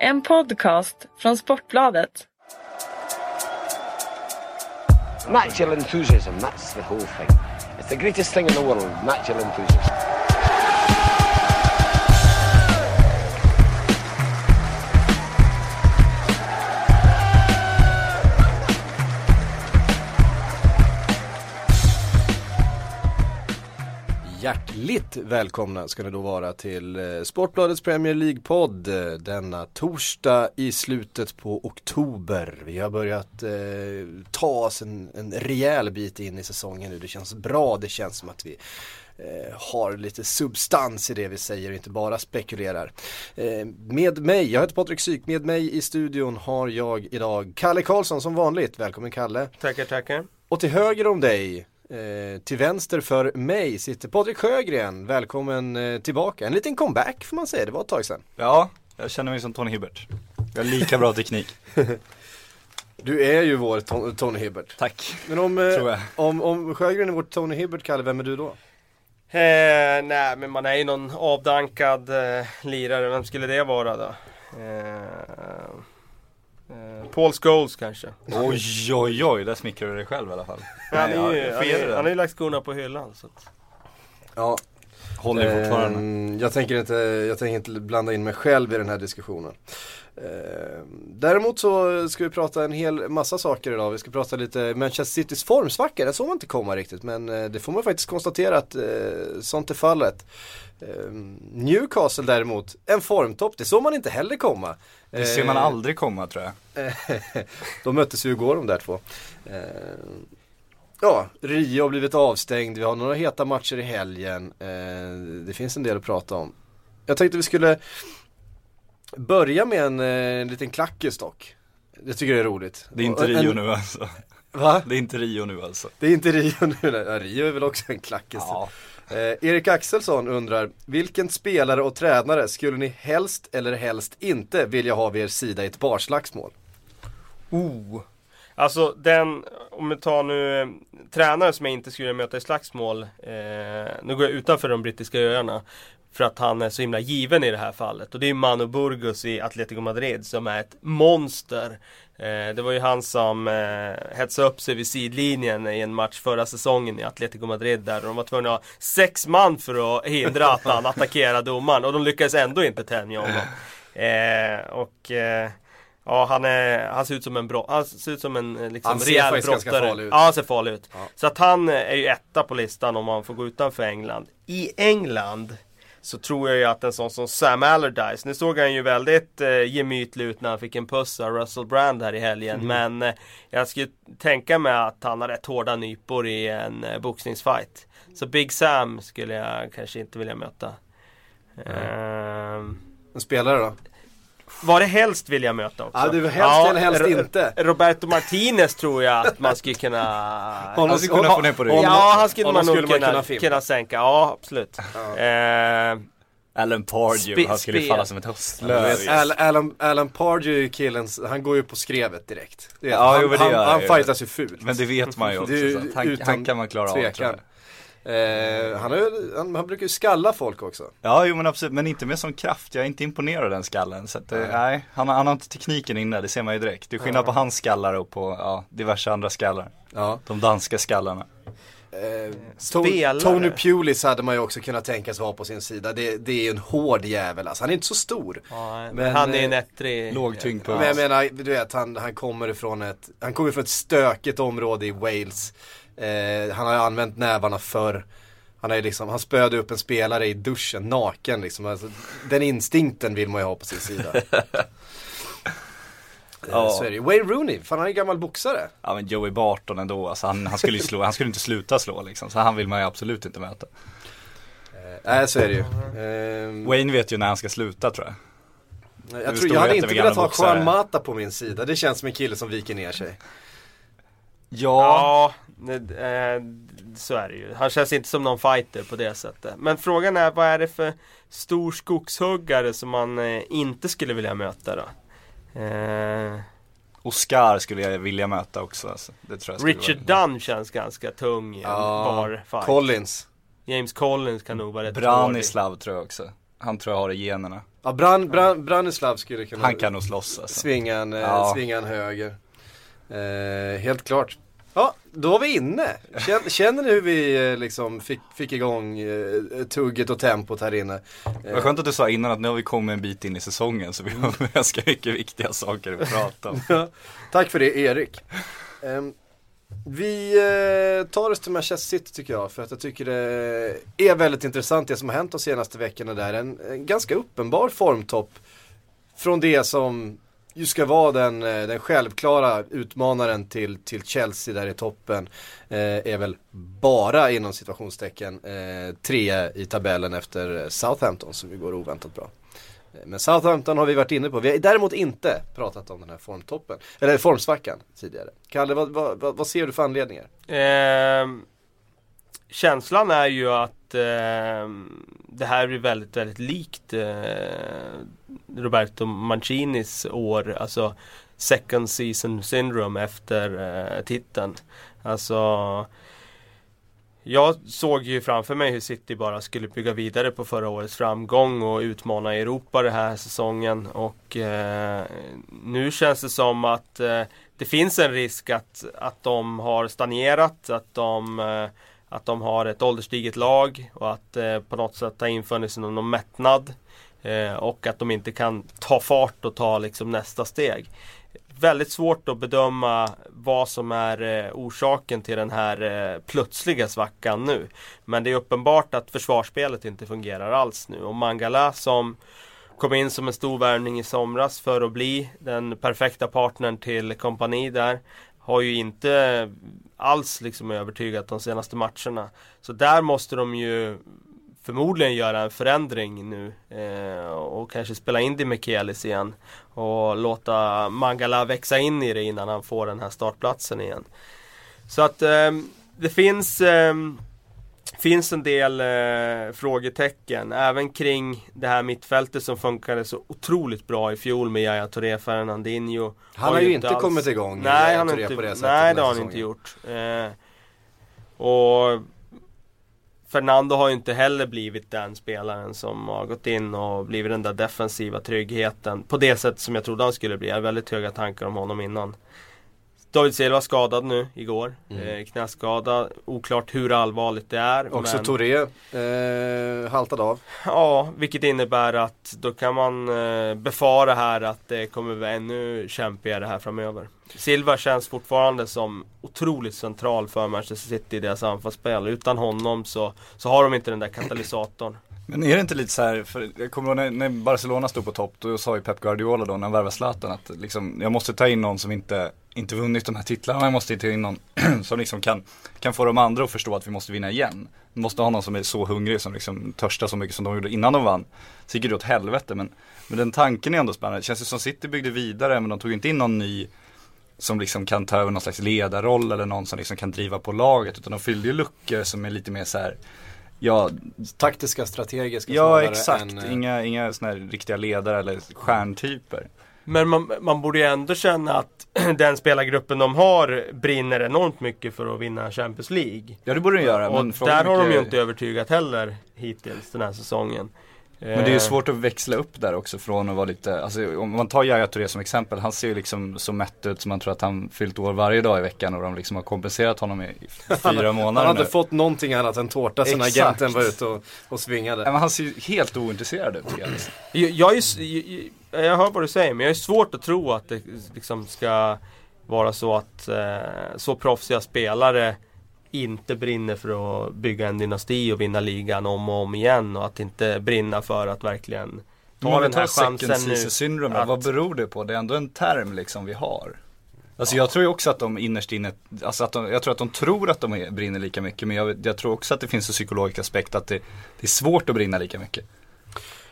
En podcast från Sportbladet. Natural enthusiasm, that's the whole thing. It's the greatest thing in the world, natural enthusiasm. Hjärtligt välkomna ska ni då vara till eh, Sportbladets Premier League-podd eh, denna torsdag i slutet på oktober. Vi har börjat eh, ta oss en, en rejäl bit in i säsongen nu. Det känns bra, det känns som att vi eh, har lite substans i det vi säger och inte bara spekulerar. Med mig, jag heter Patrik Syk, med mig i studion har jag idag Kalle Karlsson som vanligt. Välkommen Kalle. Tackar, tackar. Och till höger om dig Eh, till vänster för mig sitter Patrik Sjögren, välkommen eh, tillbaka. En liten comeback får man säga, det var ett tag sedan. Ja, jag känner mig som Tony Hibbert. Jag har lika bra teknik. Du är ju vår ton Tony Hibbert. Tack. Men om, eh, Tror jag. om, om Sjögren är vår Tony Hibbert, Kalle, vem är du då? Eh, nej, men man är ju någon avdankad eh, lirare. Vem skulle det vara då? Eh, eh, Paul Scholes kanske. Oj, oj, oj, där smickrar du dig själv i alla fall. Han, är ju, är, har ju lagt skorna på hyllan. Så att. Ja, Håller ju fortfarande. Ehm, jag, tänker inte, jag tänker inte blanda in mig själv i den här diskussionen. Ehm, däremot så ska vi prata en hel massa saker idag. Vi ska prata lite Manchester Citys formsvacka. Den såg man inte komma riktigt men eh, det får man faktiskt konstatera att eh, sånt är fallet. Ehm, Newcastle däremot, en formtopp. Det såg man inte heller komma. Det ser man Ehm, aldrig komma tror jag. de möttes ju igår de där två. Eh, ja, Rio har blivit avstängd, vi har några heta matcher i helgen. Det finns en del att prata om. Jag tänkte vi skulle börja med en eh, liten klackis dock. Jag tycker det är roligt. Det är inte Och en- Rio nu alltså. Va? Det är inte Rio nu alltså. Det är inte Rio nu. Ja, Rio är väl också en klackis. Ja. Eh, Erik Axelsson undrar, vilken spelare och tränare skulle ni helst eller helst inte vilja ha vid er sida i ett barslagsmål? Oh. Alltså den, om vi tar nu eh, tränare som jag inte skulle möta i slagsmål. Eh, nu går jag utanför de brittiska öarna. För att han är så himla given i det här fallet. Och det är Manu Burgos i Atletico Madrid som är ett monster. Eh, det var ju han som eh, hetsade upp sig vid sidlinjen i en match förra säsongen i Atletico Madrid där de var tvungna att ha sex man för att hindra att han attackerade domaren och de lyckades ändå inte tämja honom. Eh, och eh, Ja han, är, han ser ut som en bra, han ser ut som en liksom, Han ser rejäl faktiskt ganska brottare. farlig ut. Ja han ser farlig ut. Ja. Så att han är ju etta på listan om man får gå utanför England. I England så tror jag ju att en sån som Sam Allardyce, nu såg han ju väldigt eh, gemytlig ut när han fick en puss av Russell Brand här i helgen. Mm. Men eh, jag skulle tänka mig att han har rätt hårda nypor i en eh, boxningsfight. Så Big Sam skulle jag kanske inte vilja möta. Ehm, En spelare då? Var det helst vill jag möta också? Ja, du helst eller helst inte. Roberto Martinez tror jag att man skulle kunna Honom- skulle kunna få ner på ryggen. Ja, han skulle man nog kunna, kunna sänka. Ja, absolut. Eh, Alan Pardew, Spe- han skulle spel. falla som ett höstlöv. Al- Alan, Alan Pardew är ju killen, han går ju på skrevet direkt. Det vet, Ja, han, jo, det han, han ju. fightas ju fult. Men det vet man ju också. Det är ju så han, utan han kan man klara av tror tvekan. jag. Eh, han, ju, han, han brukar ju skalla folk också. Ja, jo men absolut, men inte med sån kraft. Jag är inte imponerad av den skallen. Så att, eh, nej, han, har- han har inte tekniken inne, det ser man ju direkt. Det är skillnad på hans skallar och på ja, diverse andra skallar. Ja. De danska skallarna. Eh, Spelare. To- Tony Pulis hade man ju också kunnat tänkas vara på sin sida. Det, det är ju en hård jävel alltså. Han är inte så stor. ja, men han är en eh, ettrig. Låg tyngdpunkt. Men jag menar, du vet, han, han kommer ifrån ett, han kommer från ett stökigt område i Wales. Eh, han har ju använt nävarna förr. Han ju liksom, han spöade upp en spelare i duschen naken liksom. Alltså, den instinkten vill man ju ha på sin sida. Eh, Ja. Så är det. Wayne Rooney, fan han är gammal boxare. Ja men Joey Barton ändå, alltså han, han skulle ju slå, han skulle inte sluta slå liksom. Så han vill man ju absolut inte möta. Eh, Nej så är det ju. Eh, Wayne vet ju när han ska sluta tror jag. jag, tror, jag hade inte velat ha. Juan Mata på min sida. Det känns som en kille som viker ner sig. Ja, Ja, eh, så är det ju. Han känns inte som någon fighter på det sättet. Men frågan är, vad är det för stor skogshuggare som man eh, inte skulle vilja möta då? Eh, Oscar skulle jag vilja möta också. Alltså. Det tror jag Richard vara. Dunn känns ganska tung i en Ja, bar fight. Collins. James Collins kan nog vara rätt. Branislav tror jag också. han tror jag har i generna. Ja, Bran, Bran, Branislav skulle kunna Han kan nog slåss alltså. svinga en, eh, Ja. svinga en höger. Eh, helt klart. Ja, då var vi inne. Känner, känner ni hur vi eh, liksom fick, fick igång eh, tugget och tempot här inne? Det var skönt att du sa innan att nu har vi kommit en bit in i säsongen så vi har ganska mycket viktiga saker att prata om. Ja, Tack för det Erik. Ehm, vi eh, tar oss till Manchester City tycker jag för att jag tycker det är väldigt intressant det som har hänt de senaste veckorna där. En, en ganska uppenbar formtopp från det som ju ska vara den, eh, den självklara utmanaren till, till Chelsea där i toppen. Eh, är väl bara inom situationstecken eh, trea i tabellen efter Southampton som ju går oväntat bra. Eh, men Southampton har vi varit inne på. Vi har däremot inte pratat om den här formtoppen. Eller formsvackan tidigare. Kalle, vad, vad, vad, ser du för anledningar? Eh, känslan är ju att eh, det här blir väldigt, väldigt likt eh, Roberto Mancinis år. Alltså second season syndrome efter eh, titeln. Alltså jag såg ju framför mig hur City bara skulle bygga vidare på förra årets framgång och utmana Europa den här säsongen. Och eh, nu känns det som att eh, det finns en risk att, att de har stagnerat, att de, eh, att de har ett ålderstiget lag och att eh, på något sätt har infunnit sig någon mättnad. Eh, och att de inte kan ta fart och ta liksom nästa steg. Väldigt svårt att bedöma vad som är eh, orsaken till den här eh, plötsliga svackan nu. Men det är uppenbart att försvarsspelet inte fungerar alls nu. Och Mangala som kom in som en stor värvning i somras för att bli den perfekta partnern till kompani där. Har ju inte alls liksom övertygat de senaste matcherna. Så där måste de ju förmodligen göra en förändring nu eh, och kanske spela in Demichelis igen och låta Mangala växa in i det innan han får den här startplatsen igen. Så att eh, det finns eh, finns en del eh, frågetecken även kring det här mittfältet som funkade så otroligt bra i fjol med Yahya Touré, Fernandinho. Han har ju inte kommit igång, Nej, han inte, på det sättet nej det har han inte säsongen. gjort. Eh, och Fernando har ju inte heller blivit den spelaren som har gått in och blivit den där defensiva tryggheten på det sätt som jag trodde han skulle bli. Jag hade väldigt höga tankar om honom innan. David Silva skadad nu igår. Mm. Eh, knäskada. Oklart hur allvarligt det är. Också men- Touré eh, haltade av. Ja, vilket innebär att då kan man eh, befara här att det kommer vara ännu kämpigare här framöver. Silva känns fortfarande som otroligt central för Manchester City i deras anfallsspel. Utan honom så, så har de inte den där katalysatorn. Men är det inte lite så här, för jag kommer ihåg när, när Barcelona stod på topp, då sa ju Pep Guardiola då när han värvade Zlatan att liksom, jag måste ta in någon som inte, inte vunnit de här titlarna, jag måste ta in någon som liksom kan, kan få de andra att förstå att vi måste vinna igen. Vi måste ha någon som är så hungrig, som liksom törstar så mycket som de gjorde innan de vann. Så gick det åt helvete, men, men den tanken är ändå spännande. Det känns ju som City byggde vidare, men de tog inte in någon ny som liksom kan ta över någon slags ledarroll eller någon som liksom kan driva på laget, utan de fyllde ju luckor som är lite mer så här Ja, Taktiska, strategiska Ja exakt, än, eh, inga, inga såna här riktiga ledare eller stjärntyper. Men man, man borde ju ändå känna att den spelargruppen de har brinner enormt mycket för att vinna Champions League. Ja det borde den göra. och men där är har de ju inte övertygat heller hittills den här säsongen. Men det är ju Eh, svårt att växla upp där också från att vara lite, alltså om man tar Yahya Touré som exempel, han ser ju liksom så mätt ut som man tror att han fyllt år varje dag i veckan och de liksom har kompenserat honom i fyra Han har månader nu. inte fått någonting annat än tårta sen Exakt. agenten var ute och, och svingade. Men han ser ju helt ointresserad ut tycker jag. Jag, jag, är, jag hör vad du säger men jag är svårt att tro att det liksom ska vara så att eh, så proffsiga spelare inte brinner för att bygga en dynasti och vinna ligan om och om igen och att inte brinna för att verkligen ta den här chansen nu. syndrome, att- vad beror det på? Det är ändå en term liksom vi har. Alltså jag tror ju också att de innerst inne, alltså att de, jag tror att de tror att de är, brinner lika mycket men jag, jag tror också att det finns en psykologisk aspekt att det, det är svårt att brinna lika mycket.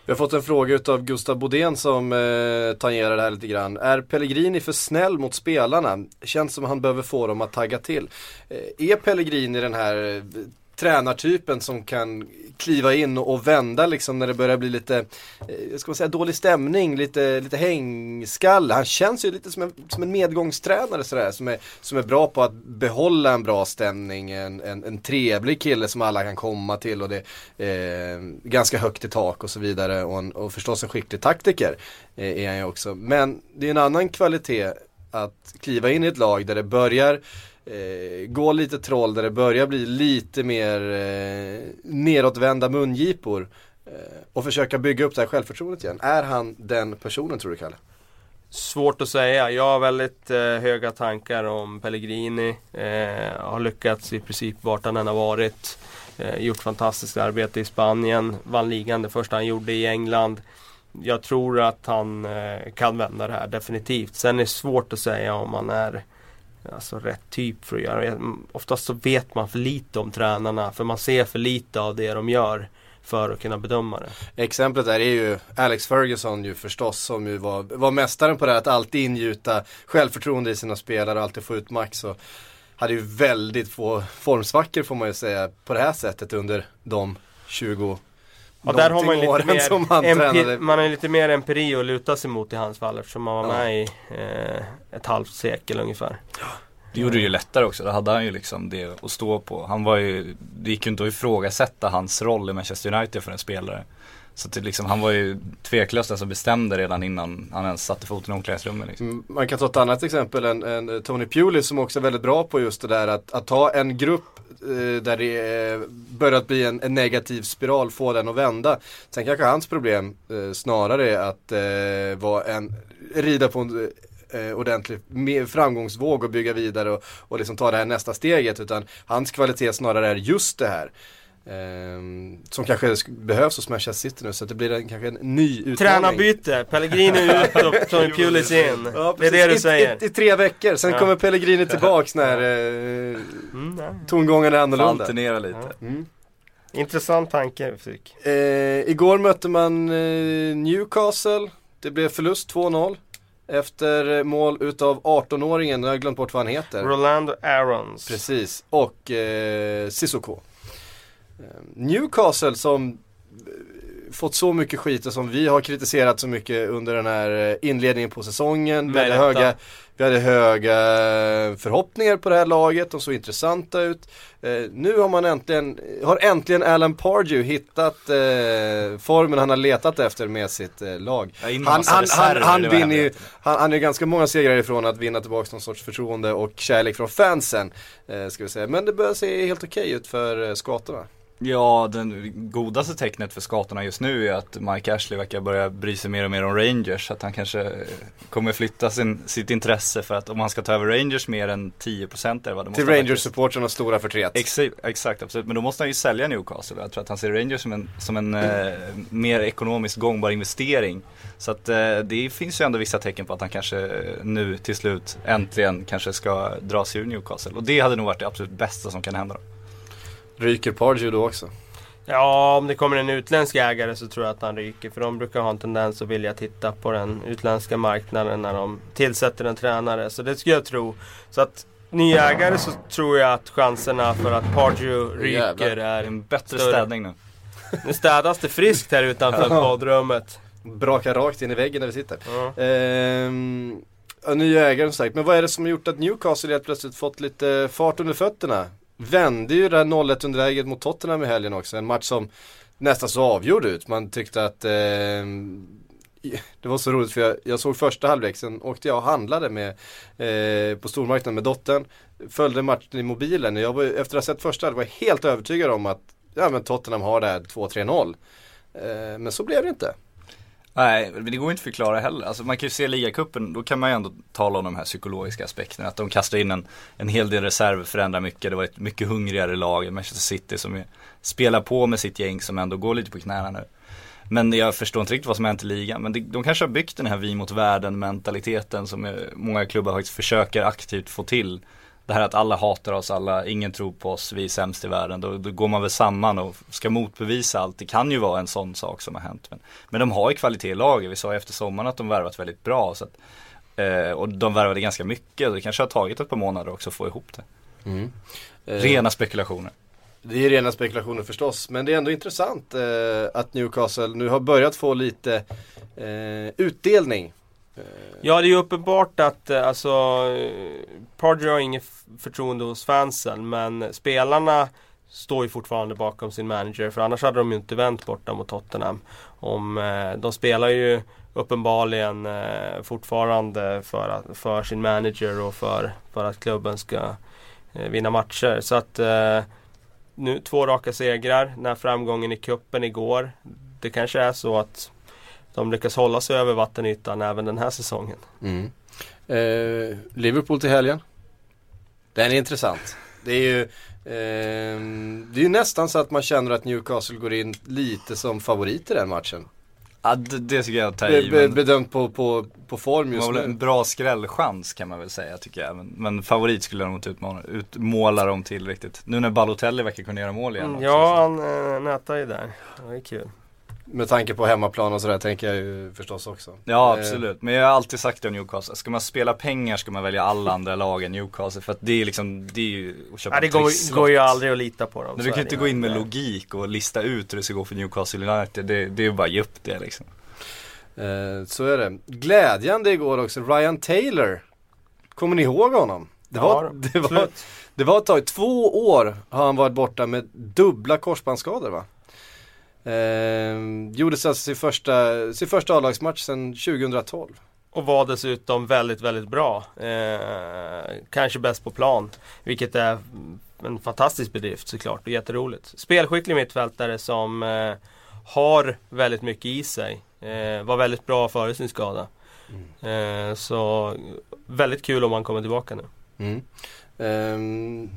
Vi har fått en fråga utav Gustav Bodén som eh, tangerar det här lite grann. Är Pellegrini för snäll mot spelarna? Känns som han behöver få dem att tagga till. Eh, är Pellegrini den här eh, tränartypen som kan kliva in och vända liksom när det börjar bli lite, eh, ska man säga dålig stämning, lite, lite hängskalle. Han känns ju lite som en, som en medgångstränare sådär som är, som är bra på att behålla en bra stämning, en, en, en trevlig kille som alla kan komma till och det är eh, ganska högt i tak och så vidare och, en, och förstås en skicklig taktiker eh, är han ju också. Men det är en annan kvalitet att kliva in i ett lag där det börjar eh, gå lite troll, där det börjar bli lite mer eh, nedåtvända mungipor eh, och försöka bygga upp det här självförtroendet igen. Är han den personen tror du Kalle? Svårt att säga. Jag har väldigt eh, höga tankar om Pellegrini. Eh, har lyckats i princip vart han än har varit. Eh, gjort fantastiskt arbete i Spanien. Vann ligan det första han gjorde i England. Jag tror att han eh, kan vända det här definitivt. Sen är det svårt att säga om han är alltså, rätt typ för att göra det. Oftast så vet man för lite om tränarna för man ser för lite av det de gör för att kunna bedöma det. Exemplet där är ju Alex Ferguson ju förstås som ju var, var mästaren på det här att alltid ingjuta självförtroende i sina spelare och alltid få ut max. Och hade ju väldigt få formsvackor får man ju säga på det här sättet under de 20 Ja, där har man lite åren som han mer, tränade. empi, man har lite mer empiri att luta sig mot i hans fall eftersom man var Ja. med i eh, ett halvt sekel ungefär. Det gjorde det ju lättare också, då hade han ju liksom det att stå på. Han var ju, det gick ju inte att ifrågasätta hans roll i Manchester United för en spelare. Så att det liksom, han var ju tveklöst den som bestämde redan innan han ens satte foten i omklädningsrummet liksom. Mm, man kan ta ett annat exempel än, än eh, Tony Pulis som också är väldigt bra på just det där att, att ta en grupp eh, där det eh, börjat bli en, en negativ spiral, få den att vända. Sen kanske hans problem eh, snarare är att eh, vara en, rida på en eh, ordentlig framgångsvåg och bygga vidare och, och liksom ta det här nästa steget utan hans kvalitet snarare är just det här. Ehm, som kanske sk- behövs hos Manchester City nu så att det blir en, kanske en ny utmaning. Tränarbyte, Pellegrini ut och Tony Pulis in. Ja, det är det du I- säger. I, i tre veckor, sen Ja. kommer Pellegrini tillbaks när eh, Mm, nej. tongången är annorlunda. alternera lite. Mm. Intressant tanke Fredrik. Eh, igår mötte man eh, Newcastle, det blev förlust 2-0 efter mål utav 18-åringen, jag har glömt bort vad han heter. Rolando Arons. Precis, och eh, Sissoko. Eh, Newcastle som eh, fått så mycket skit och som vi har kritiserat så mycket under den här eh, inledningen på säsongen. Vi hade, höga, vi hade höga förhoppningar på det här laget, de såg intressanta ut. Eh, nu har man äntligen, har äntligen Alan Pardew hittat eh, formen han har letat efter med sitt eh, lag. Han, han, han, han var vinner ju, han, han är ganska många segrar ifrån att vinna tillbaka någon sorts förtroende och kärlek från fansen. Eh, ska vi säga. Men det börjar se helt okej ut för eh, skatorna. Ja, det godaste tecknet för skatorna just nu är att Mike Ashley verkar börja bry sig mer och mer om Rangers. Att han kanske kommer flytta sin, sitt intresse för att om han ska ta över Rangers mer än 10% eller vad det Till han Rangers-supportrarna stora förtret. Exakt, exakt, absolut. Men då måste han ju sälja Newcastle. Jag tror att han ser Rangers som en, som en eh, mer ekonomiskt gångbar investering. Så att eh, det finns ju ändå vissa tecken på att han kanske eh, nu till slut äntligen kanske ska dra sig ur Newcastle. Och det hade nog varit det absolut bästa som kan hända. Då. Ryker Pardew då också? Ja, om det kommer en utländsk ägare så tror jag att han ryker. För de brukar ha en tendens att vilja titta på den utländska marknaden när de tillsätter en tränare. Så det skulle jag tro. Så att ny ägare så tror jag att chanserna för att Pardew ryker är en bättre Större. städning nu. Nu städas det friskt här utanför poddrummet. Brakar rakt in i väggen där vi sitter. Ja. Ehm, nya ägare som sagt. Men vad är det som har gjort att Newcastle helt plötsligt fått lite fart under fötterna? Vände ju det här 0-1 underläget mot Tottenham i helgen också. En match som nästan så avgjord ut. Man tyckte att eh, det var så roligt för jag, jag såg första halvlek, sen åkte jag och handlade med, eh, på stormarknaden med dottern. Följde matchen i mobilen och jag var, efter att ha sett första halvlek var jag helt övertygad om att ja, men Tottenham har det här 2-3-0. Eh, men så blev det inte. Nej, men det går inte att förklara heller. Alltså man kan ju se ligacupen, då kan man ju ändå tala om de här psykologiska aspekterna. Att de kastar in en, en hel del reserver, förändrar mycket. Det var ett mycket hungrigare lag än Manchester City som är, spelar på med sitt gäng som ändå går lite på knäna nu. Men jag förstår inte riktigt vad som hänt i ligan. Men det, de kanske har byggt den här vi mot världen mentaliteten som eh, många klubbar faktiskt försöker aktivt få till. Det här att alla hatar oss, alla, ingen tror på oss, vi är sämst i världen. Då, då går man väl samman och ska motbevisa allt. Det kan ju vara en sån sak som har hänt. Men, men de har ju kvalitet i laget. Vi sa ju efter sommaren att de värvat väldigt bra. Så att, eh, och de värvade ganska mycket. Det kanske har tagit ett par månader också att få ihop det. Eh, Rena spekulationer. Det är rena spekulationer förstås, men det är ändå intressant eh, att Newcastle nu har börjat få lite eh, utdelning. Eh. Ja, det är ju uppenbart att eh, alltså eh, Pardew har inget förtroende hos fansen, men spelarna står ju fortfarande bakom sin manager, för annars hade de ju inte vänt borta mot Tottenham. Om, eh, de spelar ju uppenbarligen eh, fortfarande för, att, för sin manager och för, för att klubben ska eh, vinna matcher. Så att eh, nu två raka segrar, den här framgången i kuppen igår. Det kanske är så att de lyckas hålla sig över vattenytan även den här säsongen. Mm. Eh, Liverpool till helgen. Den är intressant. Det är ju eh, Det är ju nästan så att man känner att Newcastle går in lite som favorit i den matchen. Ja, det, det tycker jag ta i. be, bedömt på, på, på form just nu. en bra skrällchans kan man väl säga tycker jag. Men, men favorit skulle jag nog inte utmana, utmåla dem till riktigt. Nu när Balotelli verkar kunna göra mål igen Mm, också, ja, så. han äh, nätar ju där. Det är kul. Med tanke på hemmaplan och sådär tänker jag ju förstås också. Ja Eh, absolut, men jag har alltid sagt det om Newcastle. Ska man spela pengar ska man välja alla andra lag än Newcastle. För att det är liksom, det är ju att köpa Ja, det går, går ju aldrig att lita på dem. Men du kan ju inte det. gå in med Nej. logik och lista ut hur det ska gå för Newcastle United. Det, det är ju bara att ge upp det liksom. Eh, så är det. Glädjande igår också, Ryan Taylor. Kommer ni ihåg honom? Det Ja, var, det var, det var ett tag, två år har han varit borta med dubbla korsbandsskador va? Eh, gjorde alltså sin första, sin första A-lagsmatch sedan 2012. Och var dessutom väldigt, väldigt bra. Eh, kanske bäst på plan. Vilket är en fantastisk bedrift såklart och jätteroligt. Spelskicklig mittfältare som eh, har väldigt mycket i sig. Eh, var väldigt bra före sin skada. Eh, så väldigt kul om han kommer tillbaka nu. Mm. Ehm,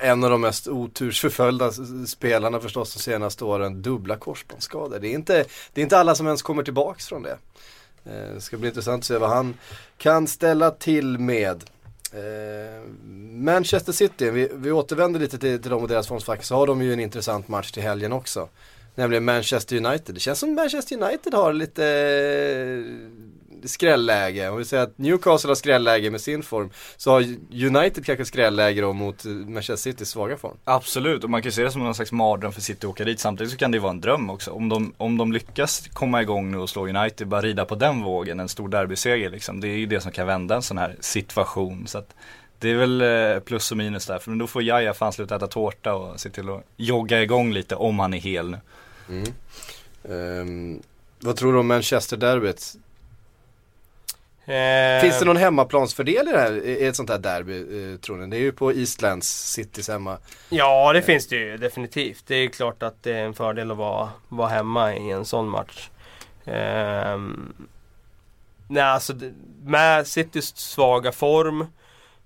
en av de mest otursförföljda spelarna förstås de senaste åren, dubbla korsbandsskador. Det är inte, det är inte alla som ens kommer tillbaks från det. Eh, det ska bli intressant att se vad han kan ställa till med. Eh, Manchester City, vi, vi återvänder lite till, till dem och deras formsvacka så har de ju en intressant match till helgen också. Nämligen Manchester United. Det känns som Manchester United har lite skrälläge. Om vi säger att Newcastle har skrälläge med sin form så har United kanske skrälläge då mot eh, Manchester Citys svaga form. Absolut, och man kan ju se det som någon slags mardröm för City att åka dit. Samtidigt så kan det ju vara en dröm också. Om de, om de lyckas komma igång nu och slå United, bara rida på den vågen, en stor derbyseger liksom. Det är ju det som kan vända en sån här situation. Så att det är väl eh, plus och minus där. För då får Jaja fan sluta äta tårta och se till att jogga igång lite om han är hel nu. Ehm, vad tror du om Manchester-derbyt? Eh, Finns det någon hemmaplansfördel i, det här, i ett sånt här derby eh, tror ni? Det är ju på Eastlands Citys hemma. Ja, det finns det ju definitivt. Det är klart att det är en fördel att vara, vara hemma i en sån match. Ehm, nej, alltså med Citys svaga form,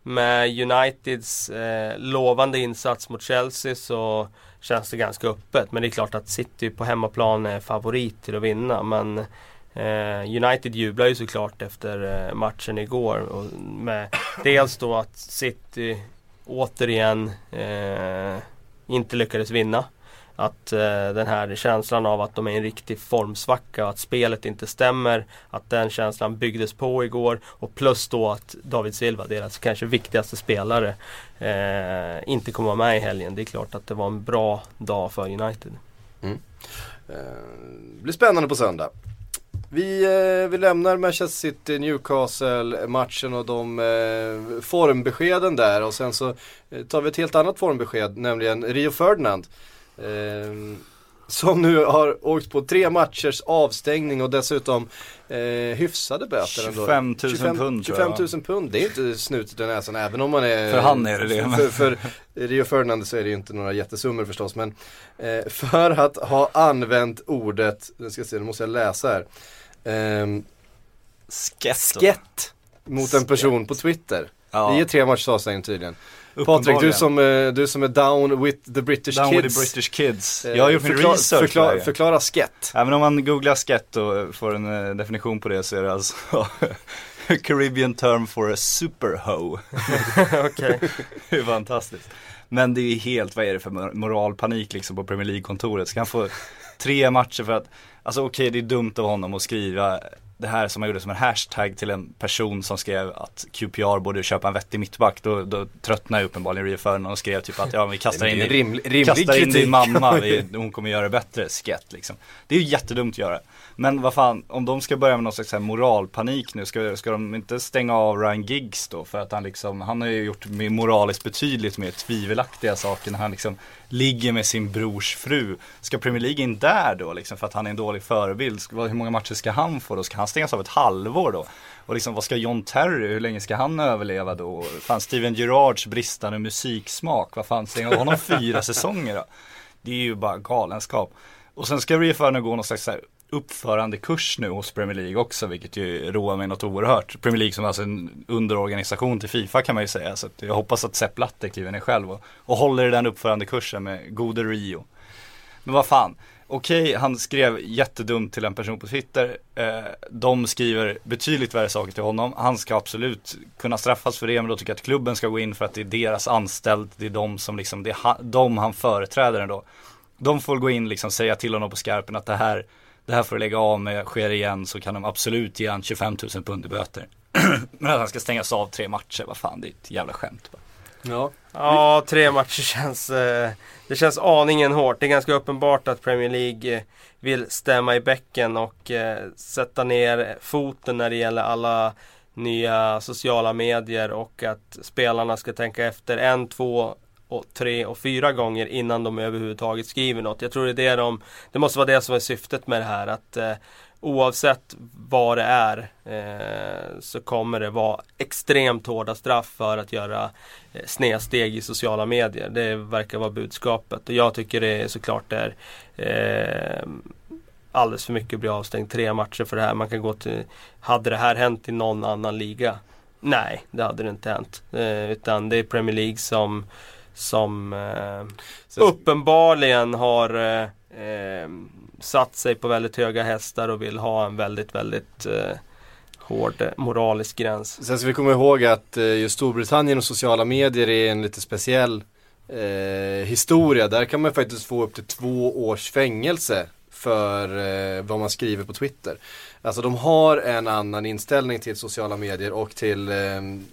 med Uniteds eh, lovande insats mot Chelsea så känns det ganska öppet. Men det är klart att City på hemmaplan är favorit till att vinna. Men United jublar ju såklart efter eh, matchen igår. Och med dels då att City återigen eh, inte lyckades vinna. Att eh, den här känslan av att de är i en riktig formsvacka och att spelet inte stämmer. Att den känslan byggdes på igår. Och plus då att David Silva, deras kanske viktigaste spelare, eh, inte kommer vara med i helgen. Det är klart att det var en bra dag för United. Eh, Det blir spännande på söndag. Vi, eh, vi lämnar Manchester City, Newcastle matchen och de eh, formbeskeden där och sen så eh, tar vi ett helt annat formbesked, nämligen Rio Ferdinand. Eh, som nu har åkt på tre matchers avstängning och dessutom eh, hyfsade böter ändå. 25 000 pund, tror 25 jag. 000 pund, det är inte snutet i näsan även om man är För han är det det, För, för Rio Ferdinand så är det ju inte några jättesummor förstås men eh, för att ha använt ordet, nu ska jag se, nu måste jag läsa här. Ehm, Skett. skett mot en person på Twitter. Ja, Det är tre matchers avstängning tydligen. Patrik, du som, eh, du som är down with the British Down kids. with the British kids. eh, Jag har gjort min förkla- research förkla-. Förklara skett. Även om man googlar skett och får en eh, definition på det så är det alltså Caribbean term for a superho. Okej. det är fantastiskt. Men det är helt, vad är det för mor- moralpanik liksom på Premier League-kontoret? Ska han få tre matcher för att, alltså okej det är dumt av honom att skriva det här som man gjorde som en hashtag till en person som skrev att QPR borde köpa en vettig mittback. Då, då tröttnade uppenbarligen Rio Ferdinand och skrev typ att ja vi kastar in, rimlig- rimlig kastar in din mamma, vi, hon kommer göra det bättre, skett liksom. Det är ju jättedumt att göra. Men vad fan, om de ska börja med någon slags moralpanik nu, ska, ska de inte stänga av Ryan Giggs då? För att han liksom, han har ju gjort moraliskt betydligt mer tvivelaktiga saker när han liksom ligger med sin brors fru. Ska Premier League in där då liksom för att han är en dålig förebild? Hur många matcher ska han få då? Ska han stängas av ett halvår då? Och liksom vad ska John Terry, hur länge ska han överleva då? Fan Steven Gerards bristande musiksmak, vad fan säger honom fyra säsonger då? Det är ju bara galenskap. Och sen ska Rio nu gå någon slags så här uppförandekurs nu hos Premier League också, vilket ju roar mig något oerhört. Premier League som alltså en underorganisation till Fifa kan man ju säga. Så jag hoppas att Sepp Blatter kliver ner själv och, och håller i den uppförandekursen med gode Rio. Men vad fan, okej han skrev jättedumt till en person på Twitter. Eh, de skriver betydligt värre saker till honom. Han ska absolut kunna straffas för det men då tycker jag att klubben ska gå in för att det är deras anställd. Det är de som liksom, det är de han företräder ändå. De får gå in liksom säga till honom på skarpen att det här, det här får du lägga av med, sker igen så kan de absolut ge han 25 000 pund i böter. men att han ska stängas av tre matcher, vad fan det är ett jävla skämt. bara. Ja. Ja, tre matcher känns, eh, det känns aningen hårt. Det är ganska uppenbart att Premier League eh, vill stämma i bäcken och eh, sätta ner foten när det gäller alla nya sociala medier och att spelarna ska tänka efter en, två och tre och fyra gånger innan de överhuvudtaget skriver något. Jag tror det är det de, det måste vara det som är syftet med det här att eh, oavsett vad det är eh, så kommer det vara extremt hårda straff för att göra eh, snedsteg i sociala medier. Det verkar vara budskapet och jag tycker det är såklart är eh, alldeles för mycket att bli avstängd tre matcher för det här. Man kan gå till, hade det här hänt i någon annan liga? Nej, det hade det inte hänt. Eh, utan det är Premier League som, som eh, Sen- uppenbarligen har eh, eh, satt sig på väldigt höga hästar och vill ha en väldigt, väldigt eh, hård eh, moralisk gräns. Sen ska vi komma ihåg att eh, just Storbritannien och sociala medier är en lite speciell eh, historia. Där kan man faktiskt få upp till två års fängelse för eh, vad man skriver på Twitter. Alltså de har en annan inställning till sociala medier och till eh,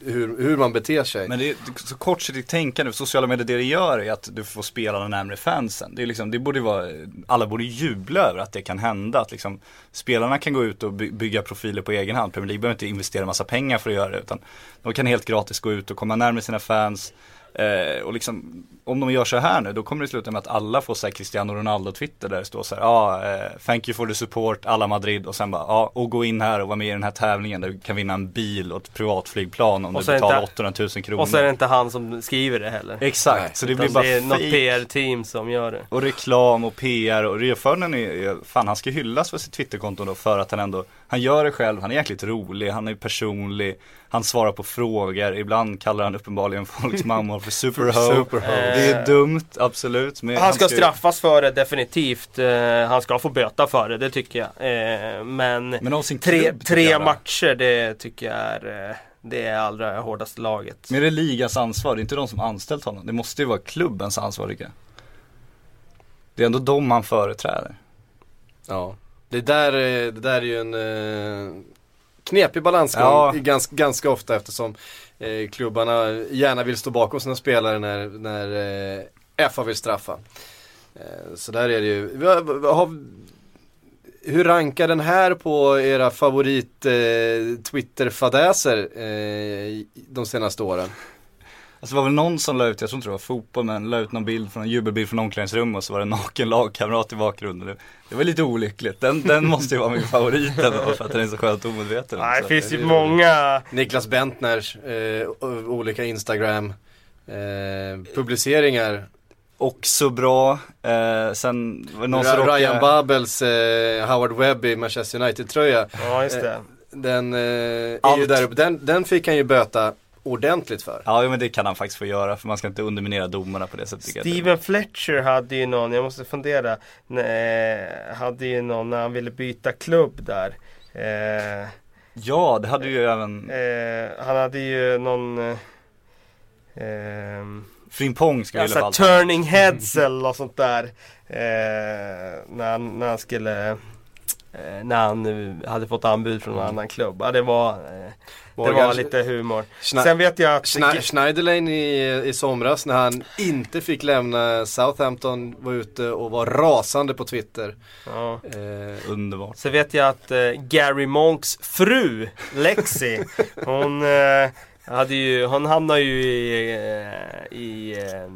hur, hur man beter sig. Men det är så kortsiktigt tänkande, sociala medier det det gör är att du får spelarna närmare fansen. Det är liksom, det borde vara, alla borde jubla över att det kan hända. Att liksom, spelarna kan gå ut och by- bygga profiler på egen hand. Premier League behöver inte investera massa pengar för att göra det. Utan de kan helt gratis gå ut och komma närmare sina fans. Eh, och liksom, om de gör så här nu, då kommer det sluta med att alla får säga Cristiano Ronaldo-twitter där det står så här, ja, eh, thank you for the support, alla Madrid och sen bara, ja, och gå in här och vara med i den här tävlingen där du kan vinna en bil och ett privatflygplan om Och du så betalar inte- 800 000 kronor. Och så är det inte han som skriver det heller. Exakt, Nej, så det Utan blir bara det är något. PR-team som gör det. Och reklam och PR och Rio Ferdinand är, är, fan han ska hyllas för sitt Twitterkonto då för att han ändå, han gör det själv, han är jäkligt rolig, han är personlig, han svarar på frågor, ibland kallar han uppenbarligen folks mammor för superho. Superho. Det är dumt, absolut. Men Han ska straffas för det definitivt. Eh, han ska få böta för det, det tycker jag. Eh, men Men tre, tre matcher, det tycker jag är eh, det är allra hårdaste laget. Men det är ligans ansvar, det är inte de som anställt honom. Det måste ju vara klubbens ansvar tycker jag. Det är ändå de han företräder. Ja. Det där, är- det där är ju en eh, knepig balansgång Ja. i ganska, ganska ofta eftersom eh, klubbarna gärna vill stå bakom sina spelare när, när eh, FA vill straffa. Eh, så där är det ju. Vi har, vi har, hur rankar den här på era favorit eh, Twitter-fadäser eh, de senaste åren? Alltså det var väl någon som la ut, jag tror inte det var fotboll men la ut någon bild från en jubelbild från omklädningsrummet och så var det en naken lagkamrat i bakgrunden. Det, det var lite olyckligt. Den, den måste ju vara min favorit ändå för att den är så skönt omedveten. Nej, det finns ju många Niklas Bentners eh, olika Instagram eh, publiceringar. Också bra. Eh, sen var det någon som Ryan råkade, Babels eh, Howard Webb i Manchester United-tröja. Ja just det. Den eh, är ju Allt. där uppe. Den, den fick han ju böta ordentligt för. Ja men det kan han faktiskt få göra för man ska inte underminera domarna på det sättet. jag Steven Fletcher hade ju någon, jag måste fundera, nej, hade ju någon när han ville byta klubb där. Eh, Ja det hade ju även eh, han hade ju någon eh, ehm, Frimpong ska alltså, fall turning heads eller något sånt där. Eh, när, han, när han skulle eh, när han eh, hade fått anbud från en annan klubb. Ja, det var, eh, det var lite humor. Schne- Sen vet jag att Schne- Schneiderlin i, i somras när han inte fick lämna Southampton var ute och var rasande på Twitter. ja. Eh, Underbart. Så vet jag att eh, Gary Monks fru Lexi Hon eh, hade ju, hon hamnade ju i, eh, i eh,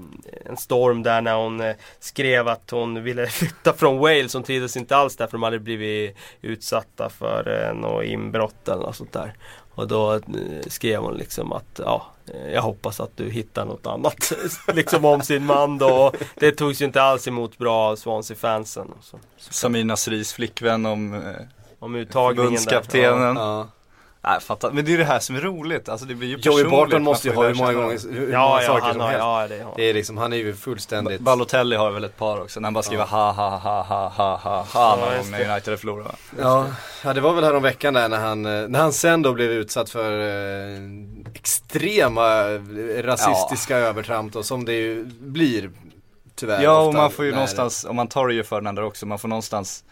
en storm där när hon eh, skrev att hon ville flytta från Wales. Hon trivdes inte alls där för de hade blivit utsatta för något inbrott eller något sånt där. Och då skrev hon liksom att ja, jag hoppas att du hittar något annat. liksom om sin man då. Det togs ju inte alls emot bra av Swansea-fansen. Samir Nasris flickvän om Om uttagningen där. förbundskaptenen. ja. Nej, fattar. Men det är ju det här som är roligt. Alltså det blir ju Joey personligt. Barton Man måste ju ha hur många gånger hur Ja, många ja, saker han som har, helst. ja det har han. Det är liksom, han är ju fullständigt Balotelli har väl ett par också, när han bara skriver ha ha ha ha ha ha ha Ja, när det. United förlorar? Ja, ja det var väl här om veckan där när han, eh, när han sen då blev utsatt för eh, extrema eh, rasistiska övertramp då, som det ju blir tyvärr Ja och ofta man får ju när- någonstans, om man tar det ju för den andra också, man får någonstans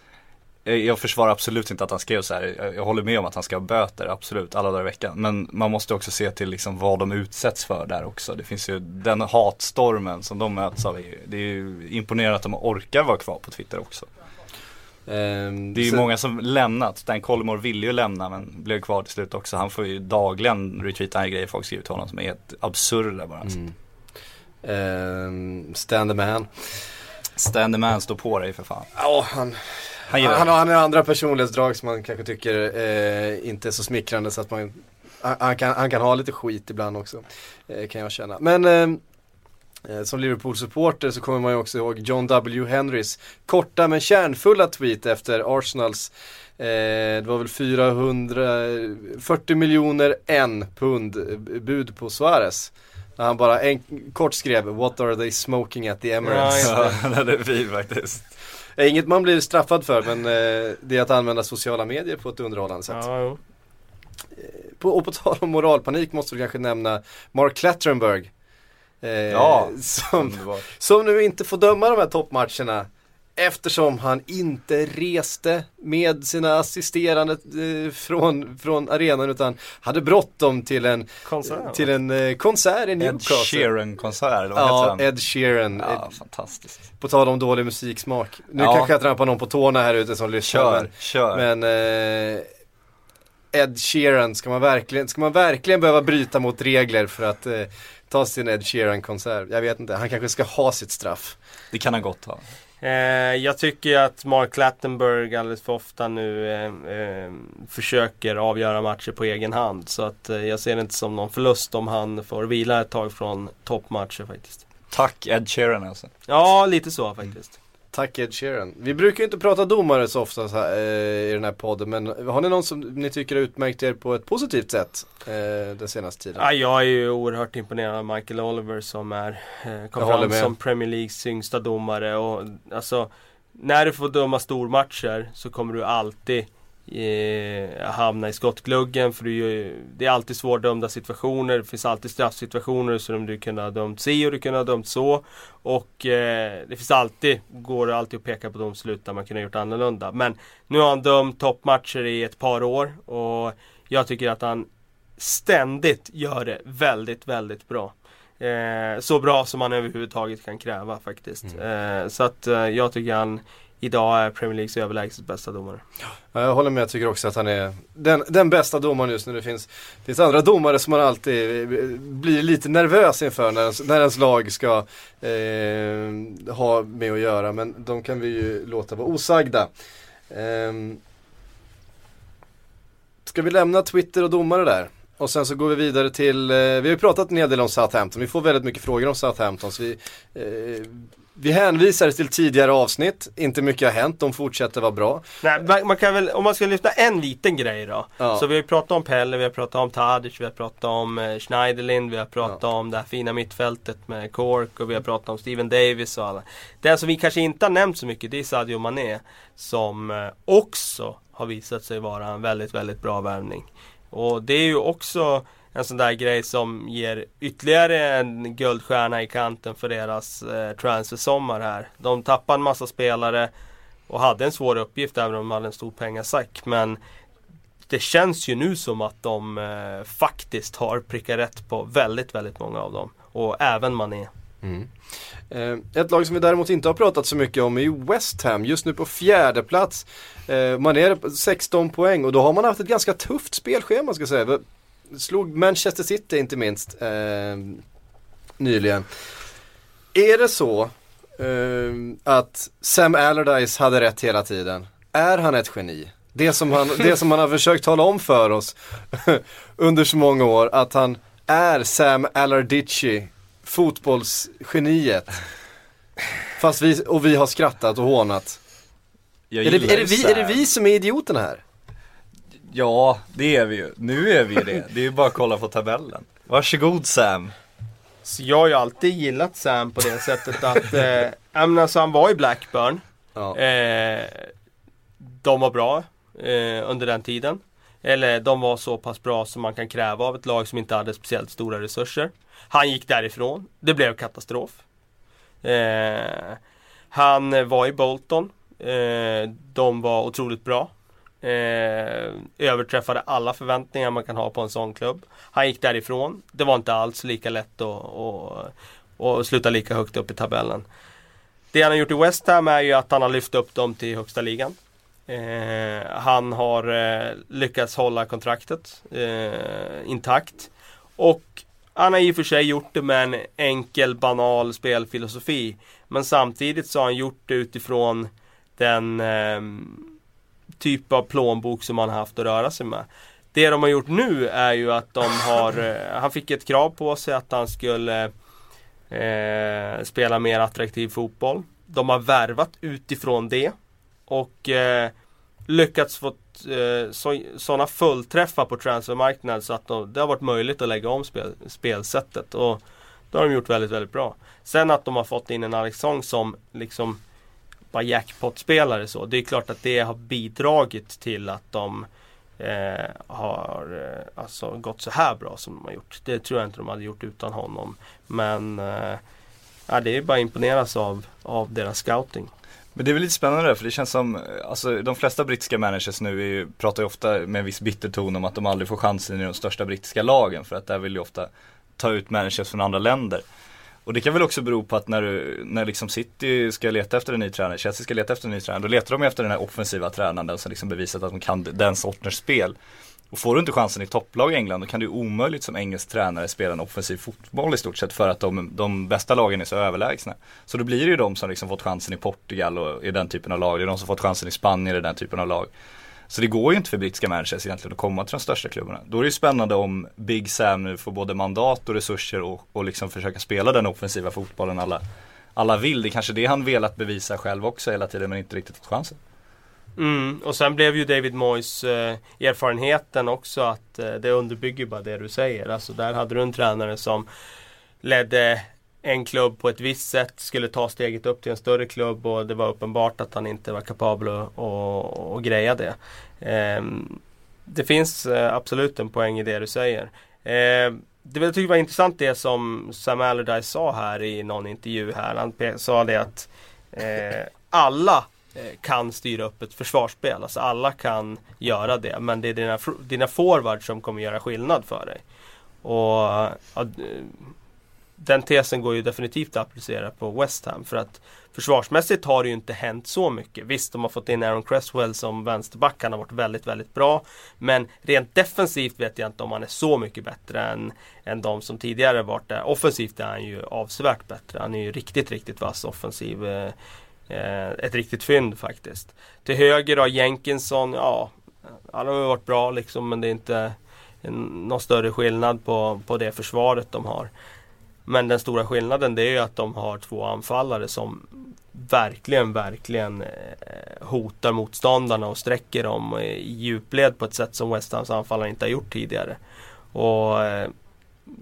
jag- jag försvarar absolut inte att han skrev så här. Jag, jag håller med om att han ska ha böter, absolut, alla dagar i veckan. Men man måste också se till liksom vad de utsätts för där också. Det finns ju den hatstormen som de möts av. Det är ju imponerande att de orkar vara kvar på Twitter också. Ehm, Det är ju så- många som lämnat. Stan Collymore ville ju lämna men blev kvar till slut också. Han får ju dagligen retweeta grejer folk skriver till honom som är helt absurda bara. Mm. Ehm, stand the man. Stand the man, stå på dig för fan. Ja, han, Han han, han har andra personlighetsdrag som man kanske tycker eh, inte är så smickrande så att man han, kan, han kan ha lite skit ibland också. Eh, kan jag känna. Men ehm, eh, som Liverpool-supporter så kommer man ju också ihåg John W. Henrys korta men kärnfulla tweet efter Arsenals eh, det var väl 440 miljoner en pund eh, bud på Suarez. När han bara en, kort skrev What are they smoking at the Emirates? Ja, Ja, det är fint faktiskt. Eh, Inget man blir straffad för men eh, det är att använda sociala medier på ett underhållande sätt. Ja, jo. På, och på tal om moralpanik måste vi kanske nämna Mark Clattenburg. Eh, Ja. som, som nu inte får döma de här toppmatcherna. Eftersom han inte reste med sina assisterande eh, från, från arenan utan hade bråttom till en, Konsert. till en eh, konsert i Ed Newcastle. Sheeran-konsert, eller vad Ja? Ed Sheeran. Ja, fantastiskt. På tal om dålig musiksmak. Nu Ja. kanske jag trampar någon på tårna här ute som lyssnar. Kör, men- kör. Men eh, Ed Sheeran, ska man, verkligen, ska man verkligen behöva bryta mot regler för att eh, ta sin Ed Sheeran-konsert? Jag vet inte, han kanske ska ha sitt straff. Det kan han gott ha. Eh, jag tycker att Mark Clattenburg alldeles för ofta nu eh, eh, försöker avgöra matcher på egen hand. Så att eh, jag ser det inte som någon förlust om han får vila ett tag från toppmatcher faktiskt. Tack Ed Sheeran alltså. Ja, lite så faktiskt. Tack Ed Sheeran. Vi brukar ju inte prata domare så ofta så här, eh, i den här podden, men har ni någon som ni tycker har utmärkt er på ett positivt sätt eh, den senaste tiden? Ja, jag är ju oerhört imponerad av Michael Oliver som är eh, kom Jag fram som Premier Leagues yngsta domare och alltså När du får döma stormatcher så kommer du alltid eh, hamna i skottgluggen för du, är ju- det är alltid svårdömda situationer. Det finns alltid straffsituationer som du kunde ha dömt si och du kunde ha dömt så. Och eh, det finns alltid, går det alltid att peka på domslut där man kunde ha gjort annorlunda. Men nu har han dömt toppmatcher i ett par år och jag tycker att han ständigt gör det väldigt, väldigt bra. Eh, så bra som man överhuvudtaget kan kräva faktiskt. Eh, så att eh, jag tycker han idag är Premier Leagues överlägset bästa domare. Ja, jag håller med, jag tycker också att han är den, den bästa domaren just nu. Det finns, det finns andra domare som man alltid eh, blir lite nervös inför när ens, när ens lag ska eh, ha med att göra. Men de kan vi ju låta vara osagda. Eh, ska vi lämna Twitter och domare där? Och sen så går vi vidare till, eh, vi har ju pratat en hel del om Southampton, vi får väldigt mycket frågor om Southampton. Så vi, eh, vi hänvisar till tidigare avsnitt, inte mycket har hänt, de fortsätter vara bra. Nej, man kan väl, om man ska lyfta en liten grej då. Ja. Så vi har ju pratat om Pelle, vi har pratat om Tadic, vi har pratat om eh, Schneiderlin, vi har pratat om det här fina mittfältet med Cork och vi har pratat om Steven Davis och alla. Det som vi kanske inte har nämnt så mycket det är Sadio Mané. Som eh, också har visat sig vara en väldigt, väldigt bra värvning. Och det är ju också en sån där grej som ger ytterligare en guldstjärna i kanten för deras eh, transfersommar här. De tappade en massa spelare och hade en svår uppgift även om de hade en stor pengasack. Men det känns ju nu som att de eh, faktiskt har prickat rätt på väldigt, väldigt många av dem. Och även Mané. Mm. Eh, ett lag som vi däremot inte har pratat så mycket om är ju West Ham, just nu på fjärde plats. Eh, man är 16 poäng och då har man haft ett ganska tufft spelschema ska jag säga. Slog Manchester City inte minst eh, nyligen. Är det så eh, att Sam Allardyce hade rätt hela tiden? Är han ett geni? Det som han, det som han har försökt tala om för oss under så många år, att han är Sam Allardyce, fotbollsgeniet. Fast vi, och vi har skrattat och hånat. Är det, är, det vi, är det vi som är idioterna här? Ja, det är vi ju. Nu är vi ju det. Det är ju bara att kolla på tabellen. Varsågod Sam. Så jag har ju alltid gillat Sam på det sättet att, eh, alltså han var i Blackburn. Ja. Eh, de var bra eh, under den tiden. Eller de var så pass bra som man kan kräva av ett lag som inte hade speciellt stora resurser. Han gick därifrån. Det blev katastrof. Eh, han var i Bolton. Eh, de var otroligt bra. Eh, överträffade alla förväntningar man kan ha på en sån klubb. Han gick därifrån. Det var inte alls lika lätt att, att, att sluta lika högt upp i tabellen. Det han har gjort i West Ham är ju att han har lyft upp dem till högsta ligan. Eh, han har eh, lyckats hålla kontraktet eh, intakt. Och han har i och för sig gjort det med en enkel, banal spelfilosofi. Men samtidigt så har han gjort det utifrån den eh, typ av plånbok som han har haft att röra sig med. Det de har gjort nu är ju att de har, eh, han fick ett krav på sig att han skulle eh, spela mer attraktiv fotboll. De har värvat utifrån det. Och eh, lyckats få eh, sådana fullträffar på transfermarknaden så att de, det har varit möjligt att lägga om spel, spelsättet. Och det har de gjort väldigt, väldigt bra. Sen att de har fått in en Alexson som liksom bara jackpot-spelare så. Det är klart att det har bidragit till att de eh, har eh, alltså gått så här bra som de har gjort. Det tror jag inte de hade gjort utan honom. Men eh, ja, det är bara att imponeras av, av deras scouting. Men det är väl lite spännande för det känns som, eh, alltså de flesta brittiska managers nu är ju, pratar ju ofta med en viss bitter ton om att de aldrig får chansen i de största brittiska lagen för att där vill ju ofta ta ut managers från andra länder. Och det kan väl också bero på att när, du, när liksom City ska leta efter en ny tränare, Chelsea ska leta efter en ny tränare, då letar de efter den här offensiva tränaren, den som liksom bevisat att de kan den sortens spel. Och får du inte chansen i topplag i England då kan du omöjligt som engelsk tränare spela en offensiv fotboll i stort sett för att de, de bästa lagen är så överlägsna. Så då blir det ju de som liksom fått chansen i Portugal och i den typen av lag. Det är de som fått chansen i Spanien i den typen av lag. Så det går ju inte för brittiska managers egentligen att komma till de största klubbarna. Då är det ju spännande om Big Sam nu får både mandat och resurser och, och liksom försöka spela den offensiva fotbollen alla, alla vill. Det är kanske det han velat bevisa själv också hela tiden men inte riktigt fått chansen. Mm, och sen blev ju David Moyes eh, erfarenheten också att eh, det underbygger bara det du säger. Alltså där hade du en tränare som ledde en klubb på ett visst sätt, skulle ta steget upp till en större klubb och det var uppenbart att han inte var kapabel att, att, att greja det. Eh, det finns eh, absolut en poäng i det du säger. Eh, det jag tycker var intressant det som Sam Allardyce sa här i någon intervju här. Han sa det att eh, alla eh, kan styra upp ett försvarsspel. Alltså alla kan göra det. Men det är dina, dina forwards som kommer göra skillnad för dig. Och ja, den tesen går ju definitivt att applicera på West Ham. För att försvarsmässigt har det ju inte hänt så mycket. Visst, de har fått in Aaron Cresswell som vänsterback. Han har varit väldigt, väldigt bra. Men rent defensivt vet jag inte om han är så mycket bättre än, än de som tidigare varit där. Offensivt är han ju avsevärt bättre. Han är ju riktigt, riktigt vass offensiv. Eh, eh ett riktigt fynd faktiskt. Till höger har Jenkinson, ja, han har varit bra liksom men det är inte någon större skillnad på, på det försvaret de har. Men den stora skillnaden det är ju att de har två anfallare som verkligen, verkligen hotar motståndarna och sträcker dem i djupled på ett sätt som West Hams anfallare inte har gjort tidigare. Och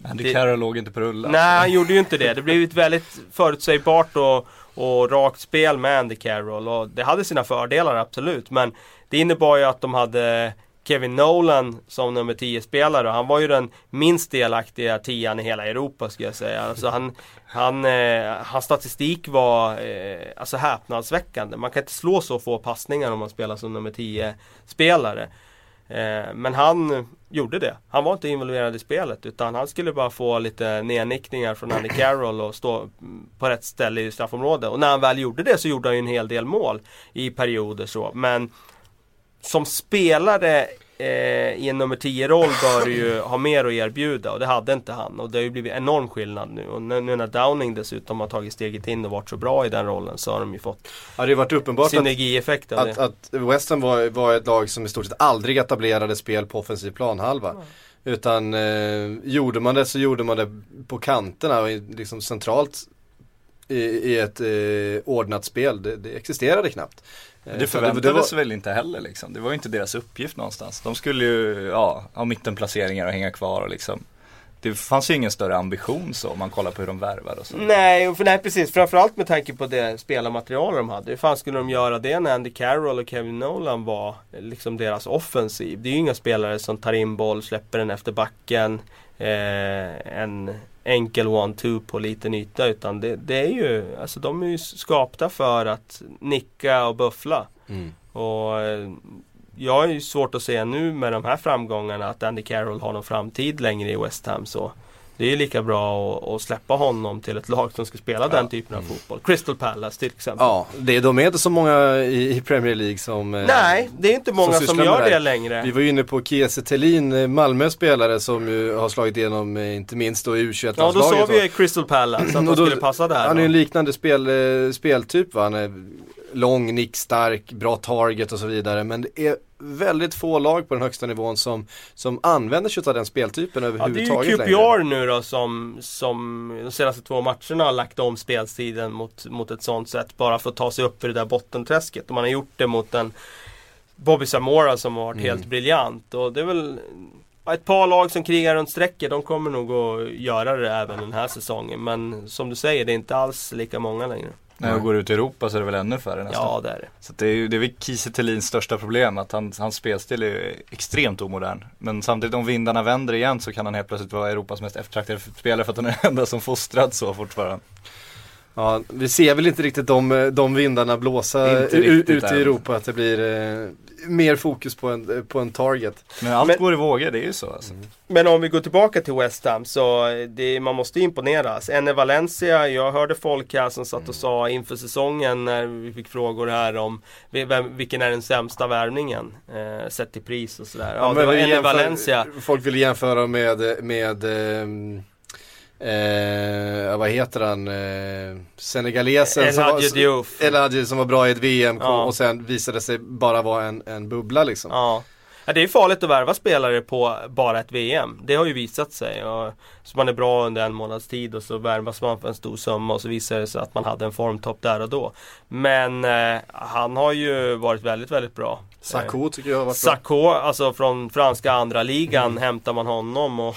Andy det, Carroll låg inte på rullen. Nej, han gjorde ju inte det. Det blev ett väldigt förutsägbart och, och rakt spel med Andy Carroll. Och det hade sina fördelar absolut. Men det innebar ju att de hade Kevin Nolan som nummer 10-spelare. Han var ju den minst delaktiga tian i hela Europa skulle jag säga. Alltså han, han, eh, hans statistik var eh, alltså häpnadsväckande. Man kan inte slå så få passningar om man spelar som nummer 10-spelare. Eh, men han gjorde det. Han var inte involverad i spelet utan han skulle bara få lite nednickningar från Andy Carroll och stå på rätt ställe i straffområdet. Och när han väl gjorde det så gjorde han ju en hel del mål i perioder så. Men som spelare eh, i en nummer 10-roll bör du ju ha mer att erbjuda och det hade inte han. Och det har ju blivit enorm skillnad nu. Och nu, när Downing dessutom har tagit steget in och varit så bra i den rollen så har de ju fått Ja, det varit uppenbart synergieffekt av att, det. att, att West Ham var, var ett lag som i stort sett aldrig etablerade spel på offensiv planhalva. Utan eh, gjorde man det så gjorde man det på kanterna och liksom centralt i, i ett eh, ordnat spel. Det, det existerade knappt. Eh, Det så förväntades var- väl inte heller liksom. Det var ju inte deras uppgift någonstans. De skulle ju, ja, ha mittenplaceringar och hänga kvar och liksom. Det fanns ju ingen större ambition så om man kollar på hur de värvar och så. Nej, för, nej precis. Framförallt med tanke på det spelarmaterial de hade. Hur fan skulle de göra det när Andy Carroll och Kevin Nolan var eh, liksom deras offensiv? Det är ju inga spelare som tar in boll, släpper den efter backen. Eh, en enkel one-two på liten yta. Utan det, det är ju, alltså de är ju skapta för att nicka och buffla. Mm. Och eh, jag har ju svårt att se nu med de här framgångarna att Andy Carroll har någon framtid längre i West Ham. Så det är ju lika bra att, att släppa honom till ett lag som ska spela den typen av fotboll. Crystal Palace till exempel. Ja, det, de är inte så många i, i Premier League som eh, Nej, det är inte många som som, gör det det, längre. Vi var ju inne på Kiese Thelin, eh, Malmö spelare som ju har slagit igenom eh, inte minst då i U21-landslaget. Ja, då sa vi Crystal Palace att Och då- skulle passa där. Han är ju en liknande spel, speltyp va. Han är lång, nickstark, bra target och så vidare. Men det är väldigt få lag på den högsta nivån som, som använder sig av den speltypen Ja, det är överhuvudtaget ju längre. QPR nu då som, som de senaste två matcherna har lagt om speltiden mot, mot ett sånt sätt. Bara för att ta sig upp i det där bottenträsket. Och man har gjort det mot en Bobby Zamora som har varit Mm. helt briljant. Och det är väl ett par lag som krigar runt strecket. De kommer nog att göra det även den här säsongen. Men som du säger, det är inte alls lika många längre. När jag går ut i Europa så är det väl ännu färre nästan. Ja, det är det. Så det är det är väl Kiese Thelins största problem att han, hans spelstil är extremt omodern. Men samtidigt om vindarna vänder igen så kan han helt plötsligt vara Europas mest eftertraktade spelare för att han är den enda som fostrad så fortfarande. Ja, vi ser väl inte riktigt de, de vindarna blåsa riktigt ut i. Europa. Att det blir eh, mer fokus på en, på en target. Men allt Men- går i vågor, det är ju så alltså. Men om vi går tillbaka till West Ham så det, man måste imponeras. Enne Valencia, jag hörde folk här som satt och sa inför säsongen när vi fick frågor här om vem, vilken är den sämsta värvningen eh, sett till pris och sådär. Ja, det men var Enne Valencia. Folk vill jämföra med, med ehm, eh, vad heter han, eh, senegalesen El som var- Hadji Diouf. El Hadji som var bra i ett VM Ja. och sen visade sig bara vara en, en bubbla liksom. Ja. ja, det är farligt att värva spelare på bara ett VM. Det har ju visat sig. Och, så man är bra under en månads tid och så värvas man för en stor summa och så visar det sig att man hade en formtopp där och då. Men eh, han har ju varit väldigt, väldigt bra. Sakho tycker jag har varit bra. Sakho, alltså från franska andra ligan hämtar man honom och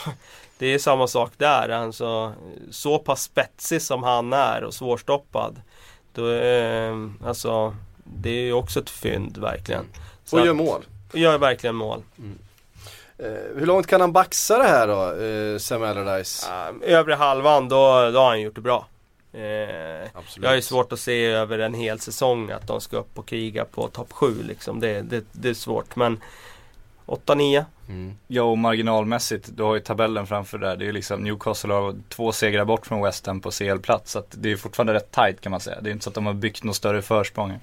det är samma sak där. Alltså, så pass spetsig som han är och svårstoppad. Då, eh, alltså, det är ju också ett fynd verkligen. Så Och gör att- mål. och gör verkligen mål. Eh, hur långt kan han baxa det här då, eh, Sam Allardyce? Uh, övre halvan, då, då har han gjort det bra. Eh, jag har ju svårt att se över en hel säsong att de ska upp och kriga på topp 7 liksom. Det, det, det är svårt men 8-9. Mm. Ja och marginalmässigt, du har ju tabellen framför där. Det är ju liksom Newcastle har två segrar bort från West Ham på CL-plats. Så att det är fortfarande rätt tight kan man säga. Det är inte så att de har byggt något större försprång.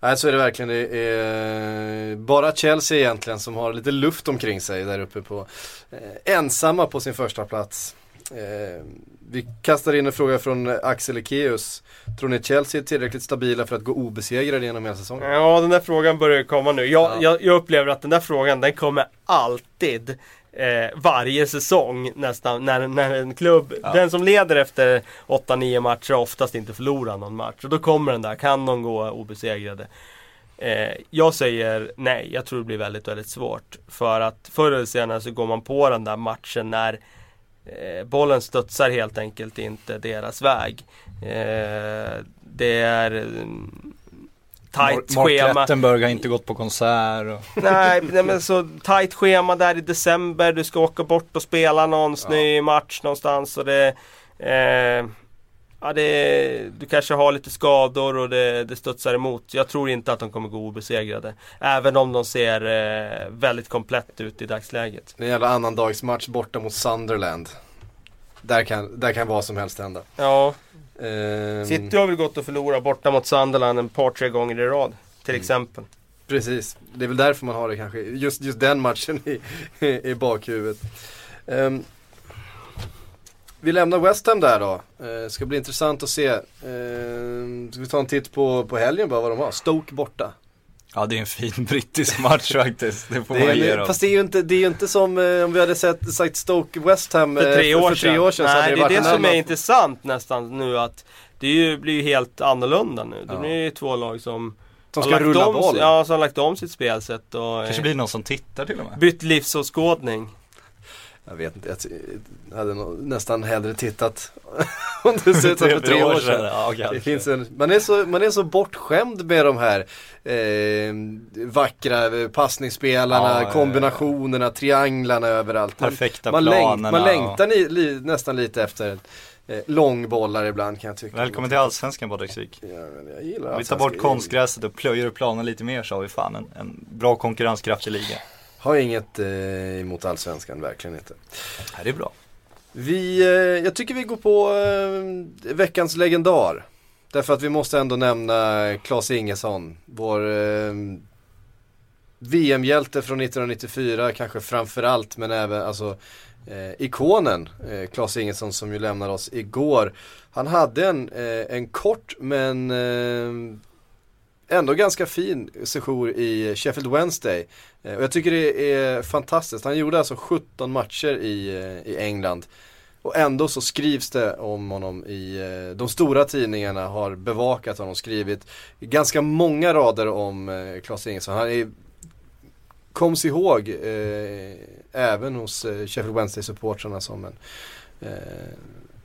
Nej så är det verkligen. Det är eh, bara Chelsea egentligen som har lite luft omkring sig där uppe på eh, ensamma på sin första plats. Eh, vi kastar in en fråga från Axel Ekeus. Tror ni Chelsea är tillräckligt stabila för att gå obesegrade genom hela säsongen? Ja, den där frågan börjar komma nu. Jag, Ja. jag, jag upplever att den där frågan, den kommer alltid. Eh, varje säsong nästan, när, när en klubb, Ja. den som leder efter 8-9 matcher oftast inte förlorat någon match. Och då kommer den där, kan de gå obesegrade? Eh, jag säger nej, jag tror det blir väldigt, väldigt svårt. För att förr eller senare så går man på den där matchen när bollen studsar helt enkelt inte deras väg. Eh, det är mm, Tight Mark schema. Lettenberg har inte gått på konsert. Och... Nej, nej men så tight schema där i december. Du ska åka bort och spela någon snöig match någonstans. Och det, eh, ja, det, du kanske har lite skador och det, det studsar emot. Jag tror inte att de kommer gå obesegrade. Även om de ser eh, väldigt komplett ut i dagsläget. En jävla annandagsmatch borta mot Sunderland. Där kan, där kan vad som helst hända. Ja, Ehm, City har väl gått och förlorat borta mot Sunderland en par tre gånger i rad. Till Mm. exempel. Precis, det är väl därför man har det kanske, just, just den matchen i, i bakhuvudet. Ehm, vi lämnar West Ham där då. Uh, ska bli intressant att se. Uh, ska vi ta en titt på, på helgen bara vad de har? Stoke borta. Ja det är en fin brittisk match faktiskt. Det får Det man ge är, dem. fast det är ju inte, det är ju inte som eh, om vi hade sett, sagt Stoke West Ham För eh, tre år för, sedan. tre år sedan så hade Nej, det är det som är intressant nästan nu att det ju, blir ju helt annorlunda nu. Det Ja. blir ju två lag som Som har ska lagt rulla om, boll. Ja, som har lagt om sitt spelsätt och Kanske eh, blir någon som tittar till och med. bytt livsåskådning. Jag vet inte, jag hade nästan hellre tittat om det ser ut som för tre år sedan. Ja, Det finns en, man, är så, man är så bortskämd med de här eh, vackra passningsspelarna, Ja, ja, ja. kombinationerna, trianglarna överallt. Man, Perfekta man, längt, planerna. man längtar ni, li, nästan lite efter eh, långbollar ibland kan jag tycka. Välkommen till Allsvenskan Patrik Ja, jag gillar Vi tar bort konstgräset och plöjer upp planen lite mer så har vi fan en, en bra konkurrenskraftig liga. Har inget eh, emot allsvenskan, verkligen inte. Ja, det är bra. Vi, eh, jag tycker vi går på eh, veckans legendar. Därför att vi måste ändå nämna Claes Ingesson, vår eh, VM-hjälte från 1994, kanske framförallt, men även alltså eh, ikonen eh, Claes Ingesson som ju lämnade oss igår. Han hade en, eh, en kort men eh, ändå ganska fin sejour i Sheffield Wednesday. Eh, och jag tycker det är fantastiskt. Han gjorde alltså 17 matcher i, eh, i England. Och ändå så skrivs det om honom i, eh, de stora tidningarna har bevakat honom, skrivit ganska många rader om eh, Claes Ingesson. Han är, koms ihåg eh, även hos eh, Sheffield Wednesday-supportrarna som en, eh,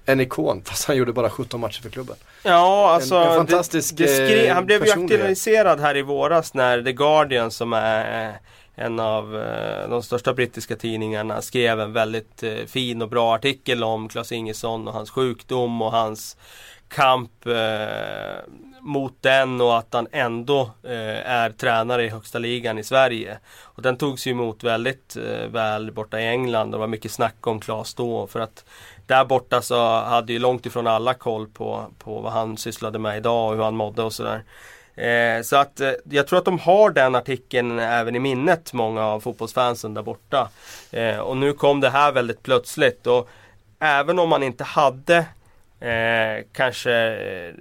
en ikon, fast han gjorde bara 17 matcher för klubben. Ja, alltså. en fantastisk, det, det skri- han blev ju aktualiserad här i våras när The Guardian som är en av eh, de största brittiska tidningarna skrev en väldigt eh, fin och bra artikel om Klas Ingesson och hans sjukdom och hans kamp eh, mot den och att han ändå eh, är tränare i högsta ligan i Sverige. Och den togs ju emot väldigt eh, väl borta i England och det var mycket snack om Klas då för att där borta så hade ju långt ifrån alla koll på, på vad han sysslade med idag och hur han mådde och sådär. Eh, så att eh, jag tror att de har den artikeln även i minnet, många av fotbollsfansen där borta. Eh, och nu kom det här väldigt plötsligt och även om man inte hade eh, kanske eh,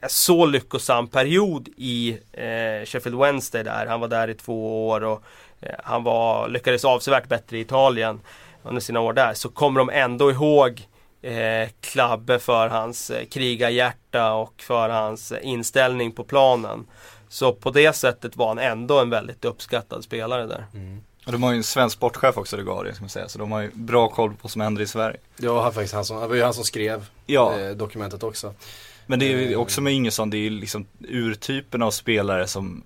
en så lyckosam period i eh, Sheffield Wednesday där. Han var där i två år och eh, han var, lyckades avsevärt bättre i Italien under sina år där. Så kommer de ändå ihåg eh, Klabbe för hans eh, krigarhjärta och för hans eh, inställning på planen. Så på det sättet var han ändå en väldigt uppskattad spelare där. Och de har ju en svensk sportchef också, Guardian, ska man säga. Så de har ju bra koll på vad som händer i Sverige. Ja, han, faktiskt han, som, det var ju han som skrev Ja. eh, dokumentet också. Men det är ju också med Ingesson, det är ju liksom urtypen av spelare som,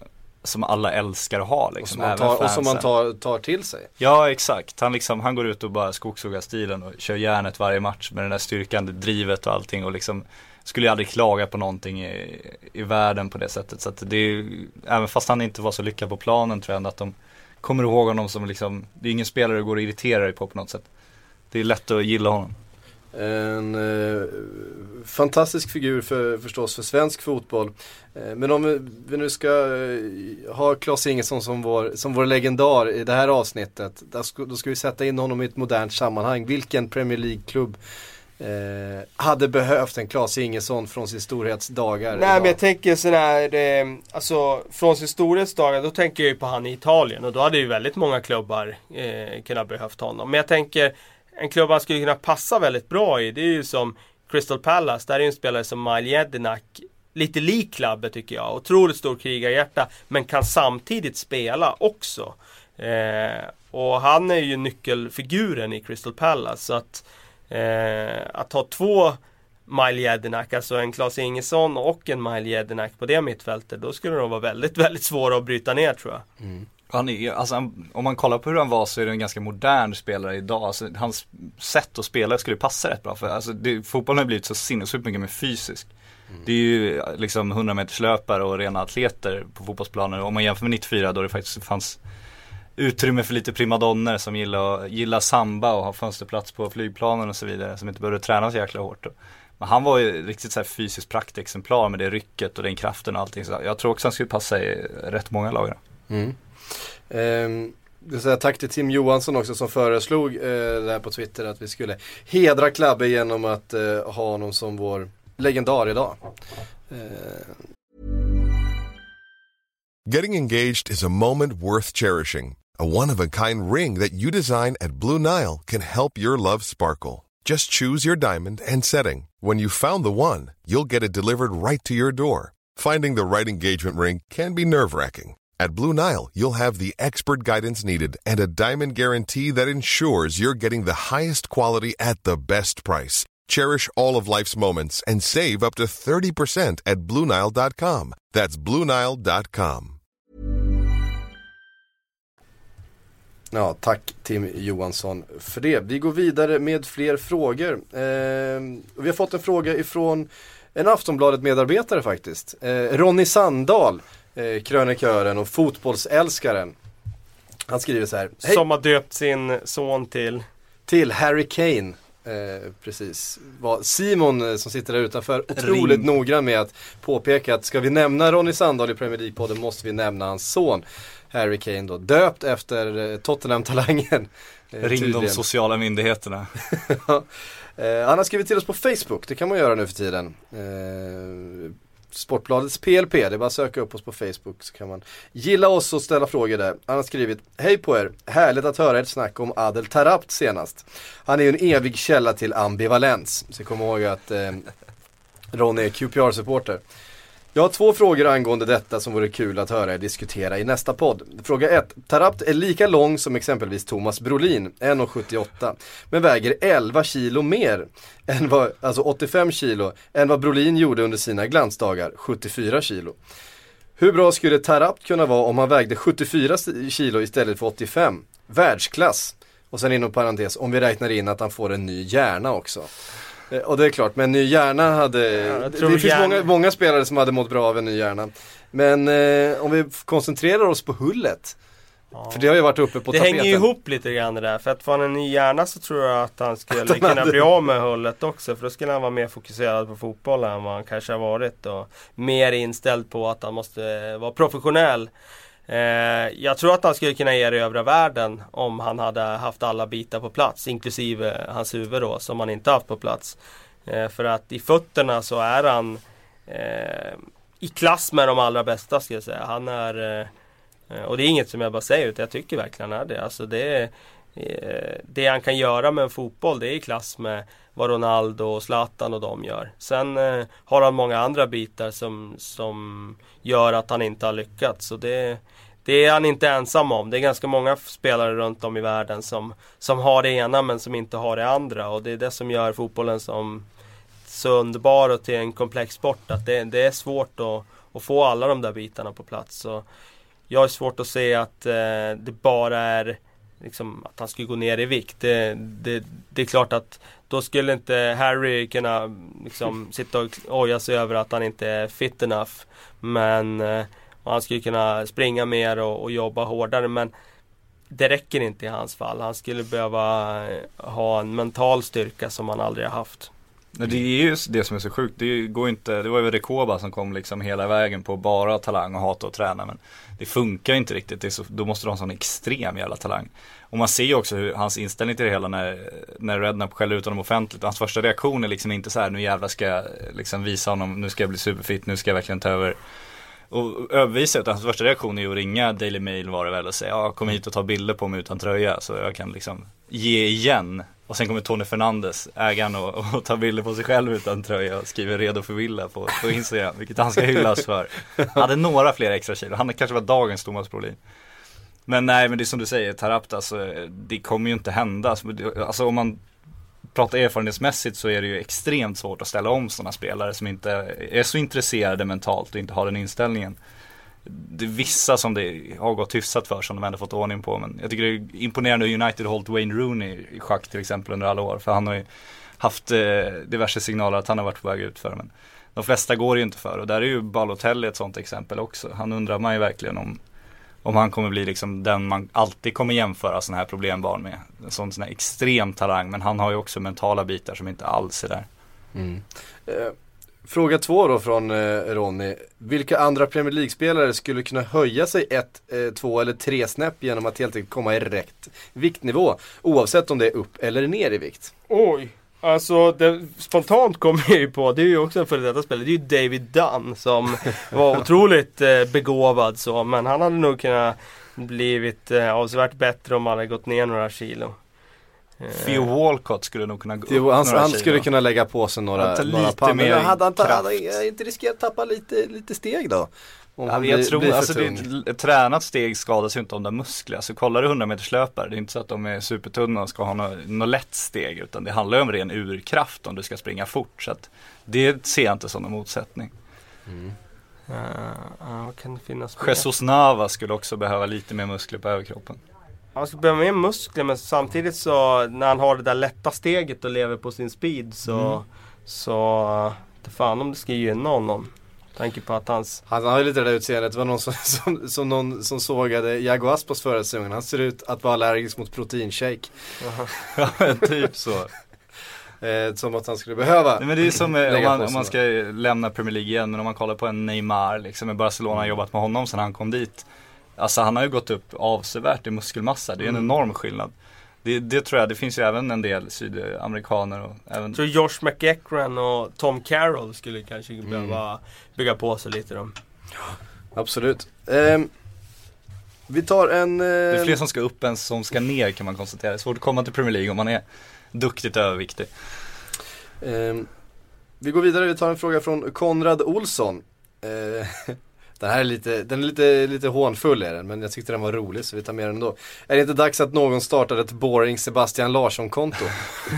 som alla älskar att ha Och liksom. som man tar, och som man tar, tar till sig. Ja exakt, han, liksom, han går ut och bara skogshuggar stilen och kör järnet varje match med den där styrkan, det drivet och allting och liksom Skulle ju aldrig klaga på någonting i, i världen på det sättet så att det är även fast han inte var så lyckad på planen tror jag ändå att de kommer ihåg honom som liksom, det är ingen spelare du går och irriterar dig på på något sätt. Det är lätt att gilla honom. En eh, fantastisk figur för, förstås för svensk fotboll. Eh, men om vi, vi nu ska eh, ha Claes Ingesson som vår, som vår legendar i det här avsnittet. Då ska, då ska vi sätta in honom i ett modernt sammanhang. Vilken Premier League-klubb eh, hade behövt en Claes Ingesson från sin storhetsdagar? Nej idag? men jag tänker sån här, eh, alltså från sin storhetsdagar, då tänker jag ju på han i Italien och då hade ju väldigt många klubbar eh, kunnat behövt honom. Men jag tänker, en klubb han skulle kunna passa väldigt bra i, det är ju som Crystal Palace, där är ju en spelare som Mile Jedinak Lite lik Klabbe tycker jag, otroligt stor krigarhjärta men kan samtidigt spela också. Eh, och han är ju nyckelfiguren i Crystal Palace så att, eh, att ha två Mile Jedinak, alltså en Klas Ingesson och en Mile Jedinak på det mittfältet. Då skulle de vara väldigt, väldigt svåra att bryta ner tror jag. Mm. Han är, alltså, om man kollar på hur han var så är det en ganska modern spelare idag. Alltså, hans sätt att spela skulle passa rätt bra. För alltså, det, fotbollen har blivit så sinnessjukt mycket mer fysisk. Mm. Det är ju liksom 100 meters löpare och rena atleter på fotbollsplanen. Om man jämför med 94 då det faktiskt fanns utrymme för lite primadonner som gillar, gillar samba och har fönsterplats på flygplanen och så vidare. Som inte behöver träna så jäkla hårt. Men han var ju riktigt så här fysiskt praktexemplar med det rycket och den kraften och allting. Så jag tror också han skulle passa i rätt många lag. Mm. Ehm, um, det säga tack till Tim Johansson också som föreslog eh, det här på Twitter att vi skulle hedra Klabbe genom att eh, ha honom som vår legendar idag. Eh. Getting engaged is a moment worth cherishing. A one-of-a-kind ring that you design at Blue Nile can help your love sparkle. Just choose your diamond and setting. When you found the one, you'll get it delivered right to your door. Finding the right engagement ring can be nerve-wracking. At Blue Nile, you'll have the expert guidance needed and a diamond guarantee that ensures you're getting the highest quality at the best price. Cherish all of life's moments and save up to 30% at BlueNile.com. That's BlueNile.com. Ja, tack Tim Johansson för det. Vi går vidare med fler frågor. Eh, vi har fått en fråga ifrån en Aftonbladet medarbetare faktiskt. Eh, Ronny Sandahl eh, krönikören och fotbollsälskaren. Han skriver så här. Som har döpt sin son till? Till Harry Kane. Eh, precis. Var Simon eh, som sitter där utanför otroligt Ring. noggrann med att påpeka att ska vi nämna Ronny Sandahl i Premier League-podden måste vi nämna hans son Harry Kane då. Döpt efter eh, Tottenham-talangen. Eh, Ring de sociala myndigheterna. eh, han har skrivit till oss på Facebook, det kan man göra nu för tiden. Sportbladets PLP, det är bara att söka upp oss på Facebook så kan man gilla oss och ställa frågor där. Han har skrivit Hej på er! Härligt att höra ett snack om Adel Tarabt senast. Han är ju en evig källa till ambivalens. Så kom ihåg att eh, Ronny är QPR-supporter. Jag har två frågor angående detta som vore kul att höra er diskutera i nästa podd. Fråga 1. Tarapt är lika lång som exempelvis Thomas Brolin, 1,78. Men väger 11 kilo mer, än vad, alltså 85 kilo, än vad Brolin gjorde under sina glansdagar, 74 kilo. Hur bra skulle Tarapt kunna vara om han vägde 74 kilo istället för 85? Världsklass! Och sen inom parentes, om vi räknar in att han får en ny hjärna också. Eh, och det är klart, men en ny hjärna hade, ja, det finns hjärna... många, många, spelare som hade mått bra av en ny hjärna. Men eh, om vi koncentrerar oss på hullet. Ja. För det har ju varit uppe på det tapeten. Det hänger ihop lite grann det där. För att få en ny hjärna så tror jag att han skulle att han kunna hade... bli av med hullet också. För då skulle han vara mer fokuserad på fotbollen än vad han kanske har varit. Och mer inställd på att han måste vara professionell. Eh, jag tror att han skulle kunna erövra världen om han hade haft alla bitar på plats, inklusive hans huvud då, som han inte haft på plats. Eh, för att i fötterna så är han eh, i klass med de allra bästa skulle jag säga. Han är, eh, och det är inget som jag bara säger, utan jag tycker verkligen är det. Alltså det, eh, det han kan göra med en fotboll, det är i klass med vad Ronaldo och Zlatan och de gör. Sen eh, har han många andra bitar som, som gör att han inte har lyckats. Och det, det är han inte ensam om. Det är ganska många spelare runt om i världen som, som har det ena men som inte har det andra. Och det är det som gör fotbollen som så underbar och till en komplex sport. Att det, det är svårt att, att, få alla de där bitarna på plats. Så jag har svårt att se att eh, det bara är liksom, att han skulle gå ner i vikt. Det, det, det, är klart att då skulle inte Harry kunna liksom, sitta och oja sig över att han inte är fit enough. Men eh, han skulle kunna springa mer och, och, jobba hårdare men det räcker inte i hans fall. Han skulle behöva eh, ha en mental styrka som han aldrig har haft. Det är ju det som är så sjukt. Det går inte, det var ju Rekoba som kom liksom hela vägen på bara talang och hata att träna. Men det funkar inte riktigt. Det så, då måste du ha en sån extrem jävla talang. Och man ser ju också hur hans inställning till det hela när, när Rednap skäller ut honom offentligt. Hans första reaktion är liksom inte så här, nu jävlar ska jag liksom visa honom, nu ska jag bli superfit, nu ska jag verkligen ta över och övervisa utan hans första reaktion är ju att ringa Daily Mail var det väl och säga ja kom hit och ta bilder på mig utan tröja så jag kan liksom ge igen. Och sen kommer Tony Fernandes, ägaren och, och tar bilder på sig själv utan tröja och skriver redo för villa på, på Instagram, vilket han ska hyllas för. Han hade några fler extra kilo, han kanske var dagens Thomas Brolin. Men nej men det är som du säger, Tarapta, alltså, eh, det kommer ju inte hända. Alltså, alltså om man pratar erfarenhetsmässigt så är det ju extremt svårt att ställa om sådana spelare som inte är så intresserade mentalt och inte har den inställningen. Det är vissa som det har gått hyfsat för som de ändå fått ordning på men jag tycker det är imponerande hur United har hållit Wayne Rooney i schack till exempel under alla år för han har ju haft eh, diverse signaler att han har varit på väg ut för men de flesta går ju inte för och där är ju Balotelli ett sånt exempel också. Han undrar man ju verkligen om om han kommer bli liksom den man alltid kommer jämföra sådana här problembarn med. En sån, sån här extrem talang men han har ju också mentala bitar som inte alls är där. Mm. Uh fråga två då från eh, Ronny. Vilka andra Premier League-spelare skulle kunna höja sig ett, eh, två eller tre snäpp genom att helt enkelt komma i rätt viktnivå? Oavsett om det är upp eller ner i vikt. Oj! Alltså det, spontant kommer jag ju på, det är ju också en före detta spelare, det är ju David Dunn som var otroligt eh, begåvad så men han hade nog kunnat blivit eh, avsevärt bättre om han hade gått ner några kilo. Eh. Theo Walcott skulle nog kunna gå jo, upp han, några han kilo. skulle kunna lägga på sig några, Ta några lite mer Men hade han ta- kraft. hade han inte riskerat att tappa lite, lite steg då? Om Ja, han jag blir- tror, blir alltså det, tung. ett tränat steg skadas ju inte om de muskler. Alltså kollar du 100 meters löpare, det är inte så att de är supertunna och ska ha något, något lätt steg. Utan det handlar ju om ren urkraft om du ska springa fort. Så att det ser jag inte som någon motsättning. Uh, uh, vad kan det finnas mer? Jesus Nava skulle också behöva lite mer muskler på överkroppen. Han ska behöva mer muskler men samtidigt så när han har det där lätta steget och lever på sin speed så Så det fan om det ska gynna honom. Tanke på att hans Han har ju lite det där utseendet, det var någon som, som, som, någon som sågade Jago Aspas förra säsongen. Han ser ut att vara allergisk mot proteinshake. Ja, typ så. Eh, som att han skulle behöva Nej, men det är som eh, om man, om man ska lämna Premier League igen, men om man kollar på en Neymar, liksom, Barcelona har jobbat med honom sedan han kom dit. Alltså han har ju gått upp avsevärt i muskelmassa, det är en enorm skillnad. Det, det tror jag, det finns ju även en del sydamerikaner och även Jag tror Josh McEachran och Tom Carroll skulle kanske behöva bygga på sig lite då. Absolut. Ehm, vi tar en... Det är Eh, fler som ska upp än som ska ner kan man konstatera. Det är svårt att komma till Premier League om man är duktigt överviktig. ehm, vi går vidare, vi tar en fråga från Konrad Olsson. Eh, den här är lite, den är lite, lite hånfull är den, men jag tyckte den var rolig så vi tar med den ändå. Är det inte dags att någon startar ett boring Sebastian Larsson-konto?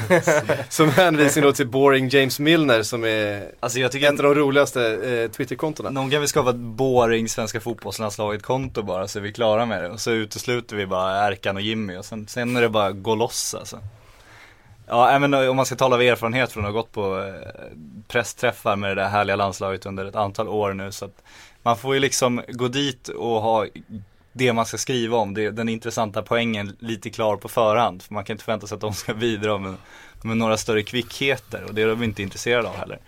som hänvisning då till boring James Milner som är Alltså jag tycker ett av de roligaste eh, Twitterkontona. Någon kan väl skapa ett boring svenska fotbollslandslaget konto bara så är vi klara med det. Och så utesluter vi bara Erkan och Jimmy och sen, sen är det bara gå loss alltså. Ja, även om man ska tala av erfarenhet från att ha gått på eh, pressträffar med det där härliga landslaget under ett antal år nu så att man får ju liksom gå dit och ha det man ska skriva om, det, den intressanta poängen lite klar på förhand. För man kan inte förvänta sig att de ska bidra med, med några större kvickheter och det är de inte intresserade av heller.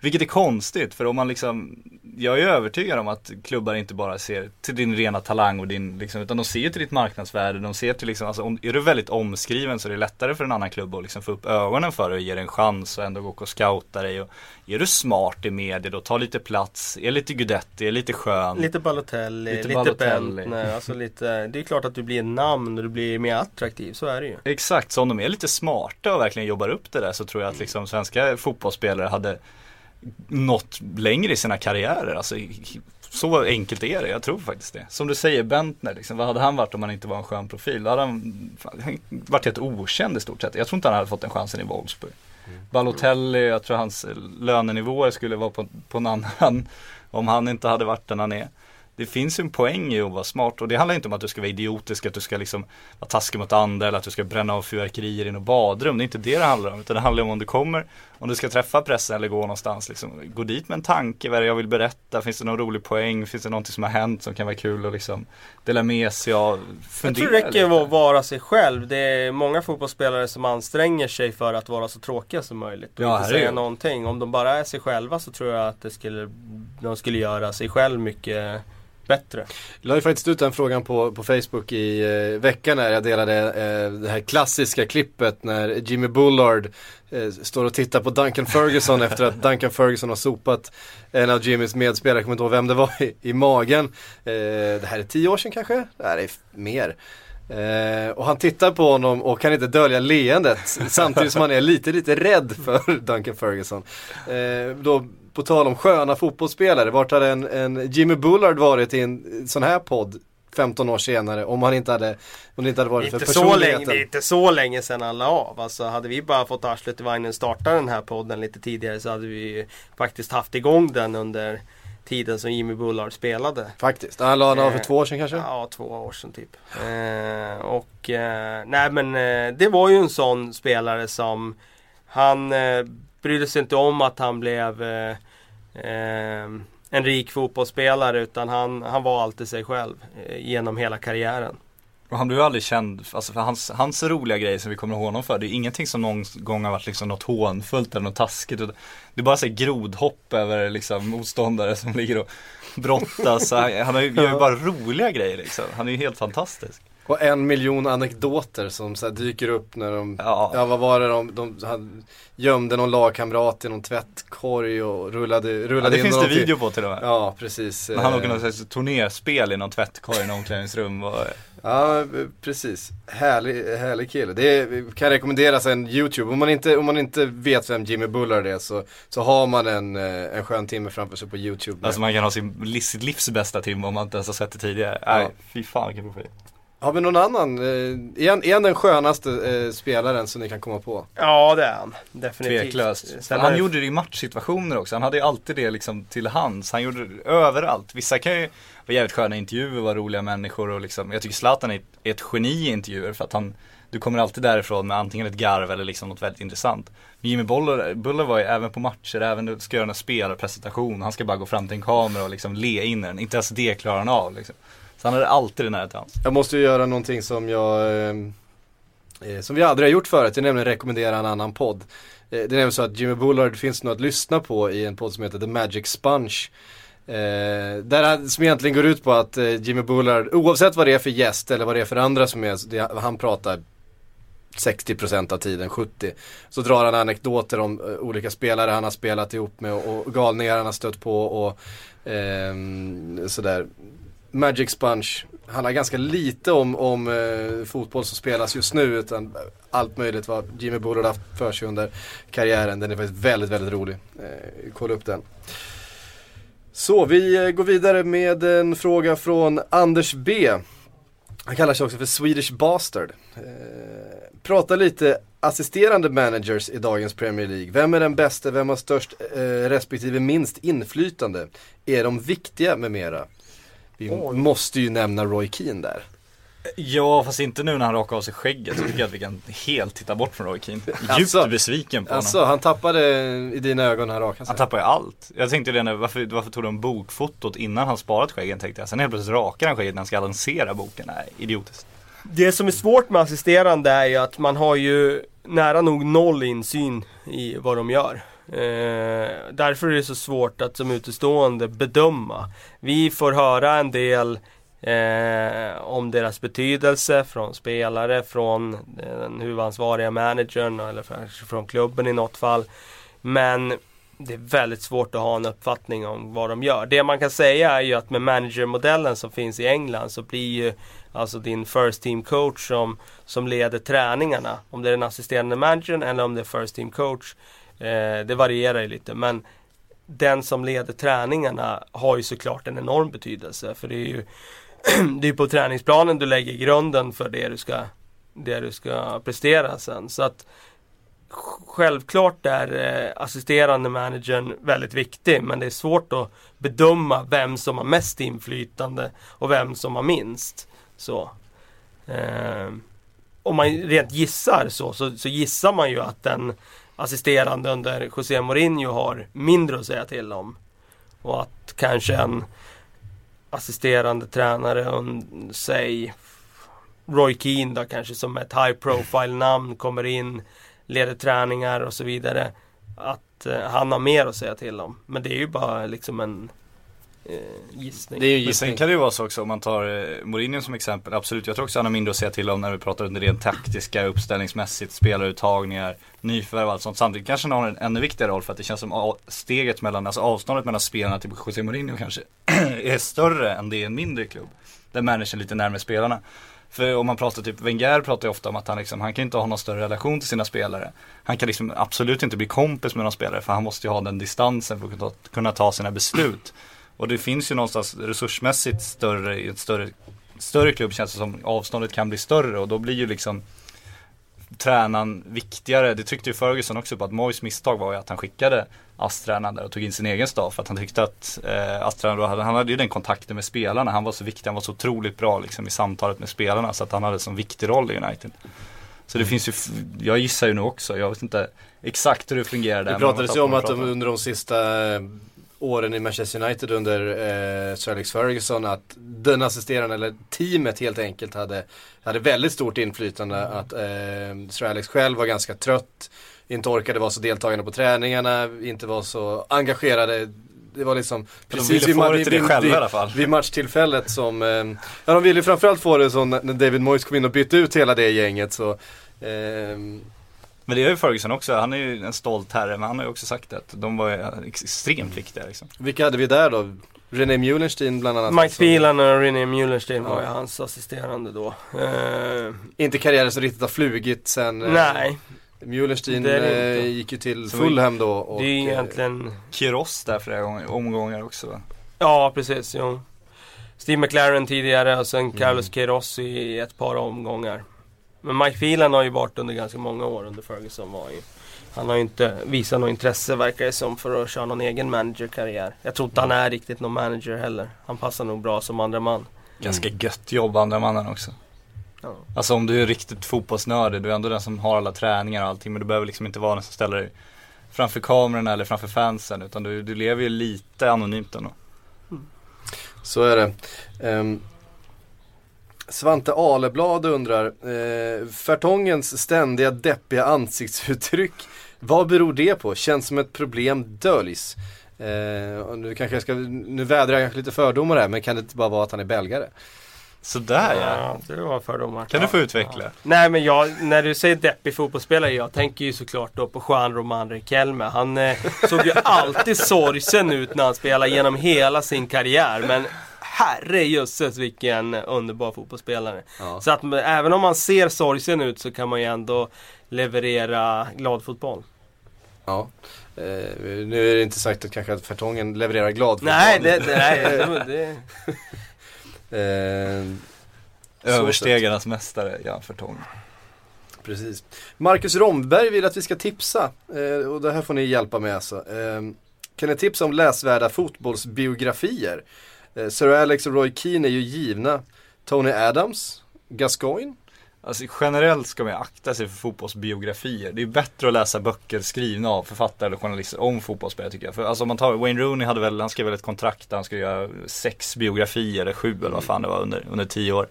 Vilket är konstigt för om man liksom, jag är övertygad om att klubbar inte bara ser till din rena talang och din liksom, utan de ser till ditt marknadsvärde, de ser till liksom, alltså om, är du väldigt omskriven så är det lättare för en annan klubb att liksom få upp ögonen för dig och ge dig en chans och ändå gå och scouta dig och är du smart i media då, ta lite plats, är lite Gudetti, är lite skön. Lite Balotelli, Lite lite. Bentner, alltså lite Det är klart att du blir en namn och du blir mer attraktiv, så är det ju. Exakt, så om de är lite smarta och verkligen jobbar upp det där så tror jag att liksom svenska fotbollsspelare hade nått längre i sina karriärer. Alltså, så enkelt är det, jag tror faktiskt det. Som du säger, Bentner, liksom, vad hade han varit om han inte var en skön profil? Då hade han, han varit helt okänd i stort sett. Jag tror inte han hade fått den chansen i Wolfsburg. Balotelli, jag tror hans lönenivåer skulle vara på, på en annan om han inte hade varit den han är. Det finns ju en poäng i att vara smart och det handlar inte om att du ska vara idiotisk, att du ska liksom vara taskig mot andra eller att du ska bränna av fyrverkerier i något badrum. Det är inte det det handlar om. Utan det handlar om om du kommer, om du ska träffa pressen eller gå någonstans. Liksom, gå dit med en tanke, vad är det jag vill berätta? Finns det någon rolig poäng? Finns det någonting som har hänt som kan vara kul att liksom dela med sig av? Jag tror det räcker lite. att vara sig själv. Det är många fotbollsspelare som anstränger sig för att vara så tråkiga som möjligt. Och Ja, inte säga någonting. Om de bara är sig själva så tror jag att det skulle, de skulle göra sig själv mycket bättre. Jag la ju faktiskt ut den frågan på, på Facebook i eh, veckan när jag delade eh, det här klassiska klippet när Jimmy Bullard eh, står och tittar på Duncan Ferguson efter att Duncan Ferguson har sopat en av Jimmys medspelare, jag kommer inte ihåg vem det var, i, i magen. Eh, det här är tio år sedan kanske? Nej, det är mer. Eh, och han tittar på honom och kan inte dölja leendet samtidigt som han är lite, lite rädd för Duncan Ferguson. Eh, då på tal om sköna fotbollsspelare, vart hade en, en Jimmy Bullard varit i en sån här podd 15 år senare om han inte hade, om det inte hade varit Inte för så, länge, personligheten. det är inte så länge sedan han la av. Alltså hade vi bara fått arslet i vagnen starta den här podden lite tidigare så hade vi ju faktiskt haft igång den under tiden som Jimmy Bullard spelade. Faktiskt. Han la av för Eh, två år sedan kanske? Ja, två år sedan typ. Eh, och eh, nej men eh, det var ju en sån spelare som han eh, brydde sig inte om att han blev eh, en rik fotbollsspelare utan han, han var alltid sig själv eh, genom hela karriären. Och han blev aldrig känd, alltså för hans, hans roliga grejer som vi kommer ihåg honom för, det är ingenting som någon gång har varit liksom något hånfullt eller något taskigt. Det är bara så grodhopp över liksom motståndare som ligger och brottas. han, han gör ju bara roliga grejer liksom. Han är ju helt fantastisk. Och en miljon anekdoter som så dyker upp när de, ja, Ja. vad var det de, de han gömde någon lagkamrat i någon tvättkorg och rullade, Ja, rullade det in finns det video på till och med. Ja, precis. Men han Eh, åker något slags turnerspel i någon tvättkorg i något omklädningsrum och Ja, eh, precis. Härlig, härlig kille. Det är, kan rekommenderas en YouTube. Om man inte, om man inte vet vem Jimmy Bullard är så, så har man en, eh, en skön timme framför sig på YouTube. Alltså man kan ha sin, livs- sitt livs bästa timme om man inte ens har sett det tidigare. Nej, fy fan vilken profil. Har vi någon annan? Eh, är, han, är han den skönaste eh, spelaren som ni kan komma på? Ja det är han. Definitivt. Tveklöst. Sen han är- gjorde det i matchsituationer också. Han hade ju alltid det liksom till hands. Han gjorde det överallt. Vissa kan ju vara jävligt sköna i intervjuer, vara roliga människor och liksom. Jag tycker Zlatan är ett, är ett geni i intervjuer för att han du kommer alltid därifrån med antingen ett garv eller liksom något väldigt intressant. Men Jimmy Buller, Buller var ju även på matcher, även när du ska göra en spelarpresentation. Han ska bara gå fram till en kamera och liksom le in i den. Inte ens det klarar han av liksom. Så han hade alltid det nära till hans. Jag måste ju göra någonting som jag eh, eh Som vi aldrig har gjort förut, det är nämligen rekommendera en annan podd. Eh, det är nämligen så att Jimmy Bullard finns nog att lyssna på i en podd som heter The Magic Sponge. Eh, där han, som egentligen går ut på att eh, Jimmy Bullard, oavsett vad det är för gäst eller vad det är för andra som är, det, han pratar 60% av tiden, 70% Så drar han anekdoter om eh, olika spelare han har spelat ihop med och, och galningar han har stött på och ehm, sådär. Magic Sponge handlar ganska lite om, om eh, fotboll som spelas just nu utan allt möjligt vad Jimmy Bullard haft för sig under karriären. Den är faktiskt väldigt, väldigt rolig. Eh, kolla upp den. Så vi eh, går vidare med en fråga från Anders B. Han kallar sig också för Swedish Bastard. Eh, prata lite assisterande managers i dagens Premier League. Vem är den bästa, vem har störst eh, respektive minst inflytande? Är de viktiga med mera? Vi måste ju nämna Roy Keane där. Ja, fast inte nu när han rakar av sig skägget. Så tycker jag att vi kan helt titta bort från Roy Keane. Djupt Alltså, besviken på honom. Alltså han tappade i dina ögon när han rakade sig. Han tappar ju allt. Jag tänkte det, när, varför, varför tog de bokfotot innan han sparat skäggen tänkte jag. Sen helt plötsligt rakar han skägget när han ska lansera boken. Nej, idiotiskt. Det som är svårt med assisterande är ju att man har ju nära nog noll insyn i vad de gör. Eh, därför är det så svårt att som utestående bedöma. Vi får höra en del eh, om deras betydelse från spelare, från den huvudansvariga managern eller kanske från klubben i något fall. Men det är väldigt svårt att ha en uppfattning om vad de gör. Det man kan säga är ju att med managermodellen som finns i England så blir ju alltså din first team coach som, som leder träningarna. Om det är den assisterande managern eller om det är first team coach. Eh, det varierar ju lite men den som leder träningarna har ju såklart en enorm betydelse. För det är ju det är på träningsplanen du lägger grunden för det du ska, det du ska prestera sen. Så att Självklart är eh, assisterande managern väldigt viktig men det är svårt att bedöma vem som har mest inflytande och vem som har minst. Så. Eh, om man rent gissar så, så, så gissar man ju att den assisterande under José Mourinho har mindre att säga till om. Och att kanske en assisterande tränare, un- säg Roy Keane då kanske som ett high profile namn kommer in, leder träningar och så vidare. Att eh, han har mer att säga till om. Men det är ju bara liksom en gissning. Det är ju Men gissning. sen kan det ju vara så också om man tar eh, Mourinho som exempel. Absolut, jag tror också han har mindre att säga till om när vi pratar under rent taktiska, uppställningsmässigt, spelaruttagningar, nyförvärv och allt sånt. Samtidigt kanske han har en ännu viktigare roll för att det känns som steget mellan, alltså avståndet mellan spelarna till José Mourinho kanske är större än det är i en mindre klubb. Där managern är lite närmare spelarna. För om man pratar typ, Wenger pratar ju ofta om att han liksom, han kan inte ha någon större relation till sina spelare. Han kan liksom absolut inte bli kompis med någon spelare för han måste ju ha den distansen för att kunna ta sina beslut. Och det finns ju någonstans resursmässigt större, i ett större större klubb känns det som avståndet kan bli större och då blir ju liksom tränaren viktigare. Det tryckte ju Ferguson också på att Moyes misstag var ju att han skickade ASS-tränaren där och tog in sin egen staff. För att han tyckte att eh, ASS-tränaren då hade, han hade ju den kontakten med spelarna. Han var så viktig, han var så otroligt bra liksom i samtalet med spelarna så att han hade en sån viktig roll i United. Så det finns ju, jag gissar ju nu också, jag vet inte exakt hur det fungerar där. Det pratades ju om att de under de sista eh, åren i Manchester United under eh, Sir Alex Ferguson att den assisterande eller teamet helt enkelt hade, hade väldigt stort inflytande. Att eh, Sir Alex själv var ganska trött, inte orkade vara så deltagande på träningarna, inte var så engagerade. Det var liksom få ma- det till det själva vid, vid matchtillfället som, eh, ja de ville ju framförallt få det så när när David Moyes kom in och bytte ut hela det gänget så eh, Men det är ju Ferguson också, han är ju en stolt herre men han har ju också sagt att de var extremt viktiga liksom. Vilka hade vi där då? René Muhlenstein bland annat. Mike Phelan och René Muhlenstein var Ja. ju hans assisterande då. Eh, Inte karriären som riktigt har flugit sen. eh, nej, det eh, gick ju till Fulham då. Och, det är ju egentligen Kiros där flera gånger, omgångar också va? Ja, precis. Jo. Steve McLaren tidigare och sen Carlos Queiroz i ett par omgångar. Men Mike Phelan har ju varit under ganska många år under Ferguson. Var ju. Han har ju inte visat något intresse verkar det som för att köra någon egen managerkarriär. Jag tror inte han är riktigt någon manager heller. Han passar nog bra som andra man. Ganska gött jobb andra mannen också. Ja. Alltså om du är riktigt fotbollsnördig, du är ändå den som har alla träningar och allting men du behöver liksom inte vara den som ställer dig framför kamerorna eller framför fansen utan du, du lever ju lite anonymt ändå. Så är det. Ehm, Svante Aleblad undrar, eh, Fertongens ständiga deppiga ansiktsuttryck, vad beror det på? Känns som ett problem döljs. Eh, och nu kanske jag ska, nu vädrar jag kanske lite fördomar här, men kan det inte bara vara att han är belgare? Sådär ja. Ja, det var fördomar. Kan du få utveckla? Nej men jag, när du säger deppig fotbollsspelare, jag tänker ju såklart då på Juan Roman Riquelme. Han eh, såg ju alltid sorgsen ut när han spelade genom hela sin karriär. Men herrejösses vilken underbar fotbollsspelare. Ja. Så att även om man ser sorgsen ut så kan man ju ändå leverera glad fotboll. Ja. Eh, nu är det inte sagt att kanske att Fertongen levererar glad Nej, fotboll. det, det, nej, det, Eh, Överstegarnas mästare, Jan Fertong. Precis. Marcus Romberg vill att vi ska tipsa eh, och det här får ni hjälpa med alltså. Eh, kan ni tipsa om läsvärda fotbollsbiografier? Eh, Sir Alex och Roy Keane är ju givna. Tony Adams, Gascoigne. Alltså generellt ska man ju akta sig för fotbollsbiografier. Det är bättre att läsa böcker skrivna av författare eller journalister om fotbollsspelare tycker jag. För alltså om man tar Wayne Rooney hade väl, han skrev väl ett kontrakt där han skulle göra sex biografier eller sju eller vad fan det var under, under tio år.